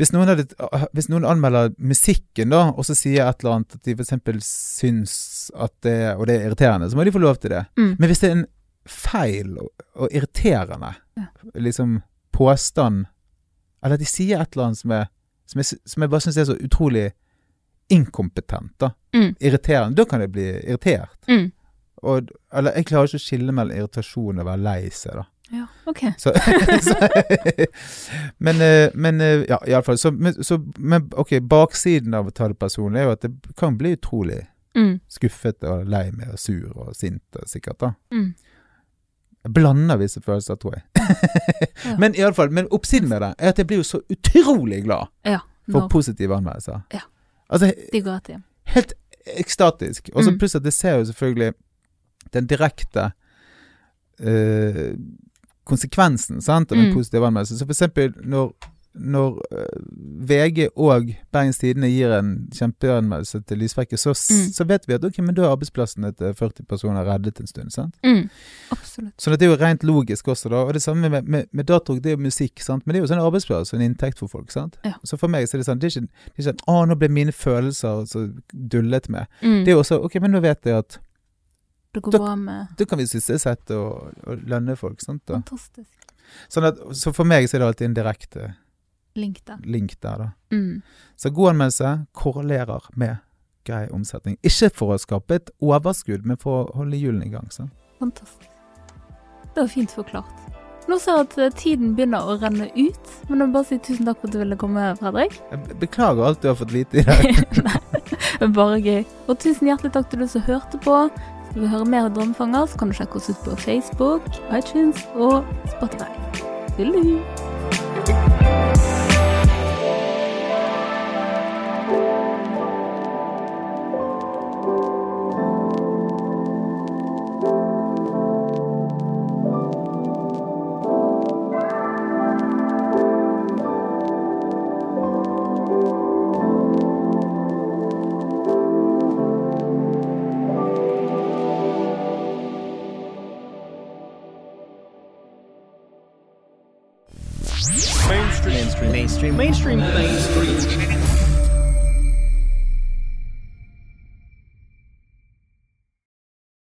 Hvis, noen hadde, hvis noen anmelder musikken, da, og så sier et eller annet at de f.eks. syns at det Og det er irriterende, så må de få lov til det. Mm. Men hvis det er en feil og, og irriterende Ja. liksom påstand, eller de sier et eller annet som, er, som, jeg, som jeg bare syns er så utrolig inkompetent, da, Mm. irriterende, da kan jeg bli irritert. Mm. Og, eller jeg klarer ikke å skille mellom irritasjon og å være lei seg, da. Ja, OK. Så, så, men, eh, men eh, ja, iallfall. Så, så, men ok, baksiden av å ta det personlig er jo at det kan bli utrolig Mm. skuffet og lei meg og sur og sint og sikkert, da. Mm. Blander visse følelser, tror jeg. Ja. Men i alle fall, men oppsiden med det er at jeg blir jo så utrolig glad Ja. for positive anmeldelser. Ja. Altså, de går til. helt ekstatisk. Og så Mm. pluss at det ser jo selvfølgelig den direkte eh, konsekvensen sant, av en Mm. positiv anmeldelse. Så for eksempel når, når eh, VG og Bergens Tidende gir en kjempeanmeldelse til Lysverket, så, Mm. så vet vi at ok, men da er arbeidsplassene til 40 personer reddet en stund. sant? Mm. Absolutt. Så det er jo rent logisk også, da. Og det samme med, med, med datorok, det er jo musikk, sant. Men det er jo sånn arbeidsplass og en inntekt for folk, sant. Ja. Så for meg så er det sånn, det er ikke, det er ikke at å, nå ble mine følelser så dullet med. Mm. Det er jo også ok, men nå vet jeg at Det går Da- bra med da kan vi sysselsette og, og lønne folk, sant. Da. Fantastisk. Sånn at, så for meg så er det alltid en direkte Link der. link der, da. Mm. Så god anmeldelse korrelerer med grei omsetning. Ikke for å skape et overskudd, men for å holde hjulene i gang. Så. Fantastisk. Det var fint forklart. Nå ser jeg at eh, tiden begynner å renne ut, men jeg vil bare si tusen takk for at du ville komme, Fredrik. Jeg beklager alt du har fått vite i dag. Nei, bare gøy. Og tusen hjertelig takk til du som hørte på. Skal du høre mer Drømmefanger, så kan du sjekke oss ut på Facebook, iTunes og Spotify. Tullu!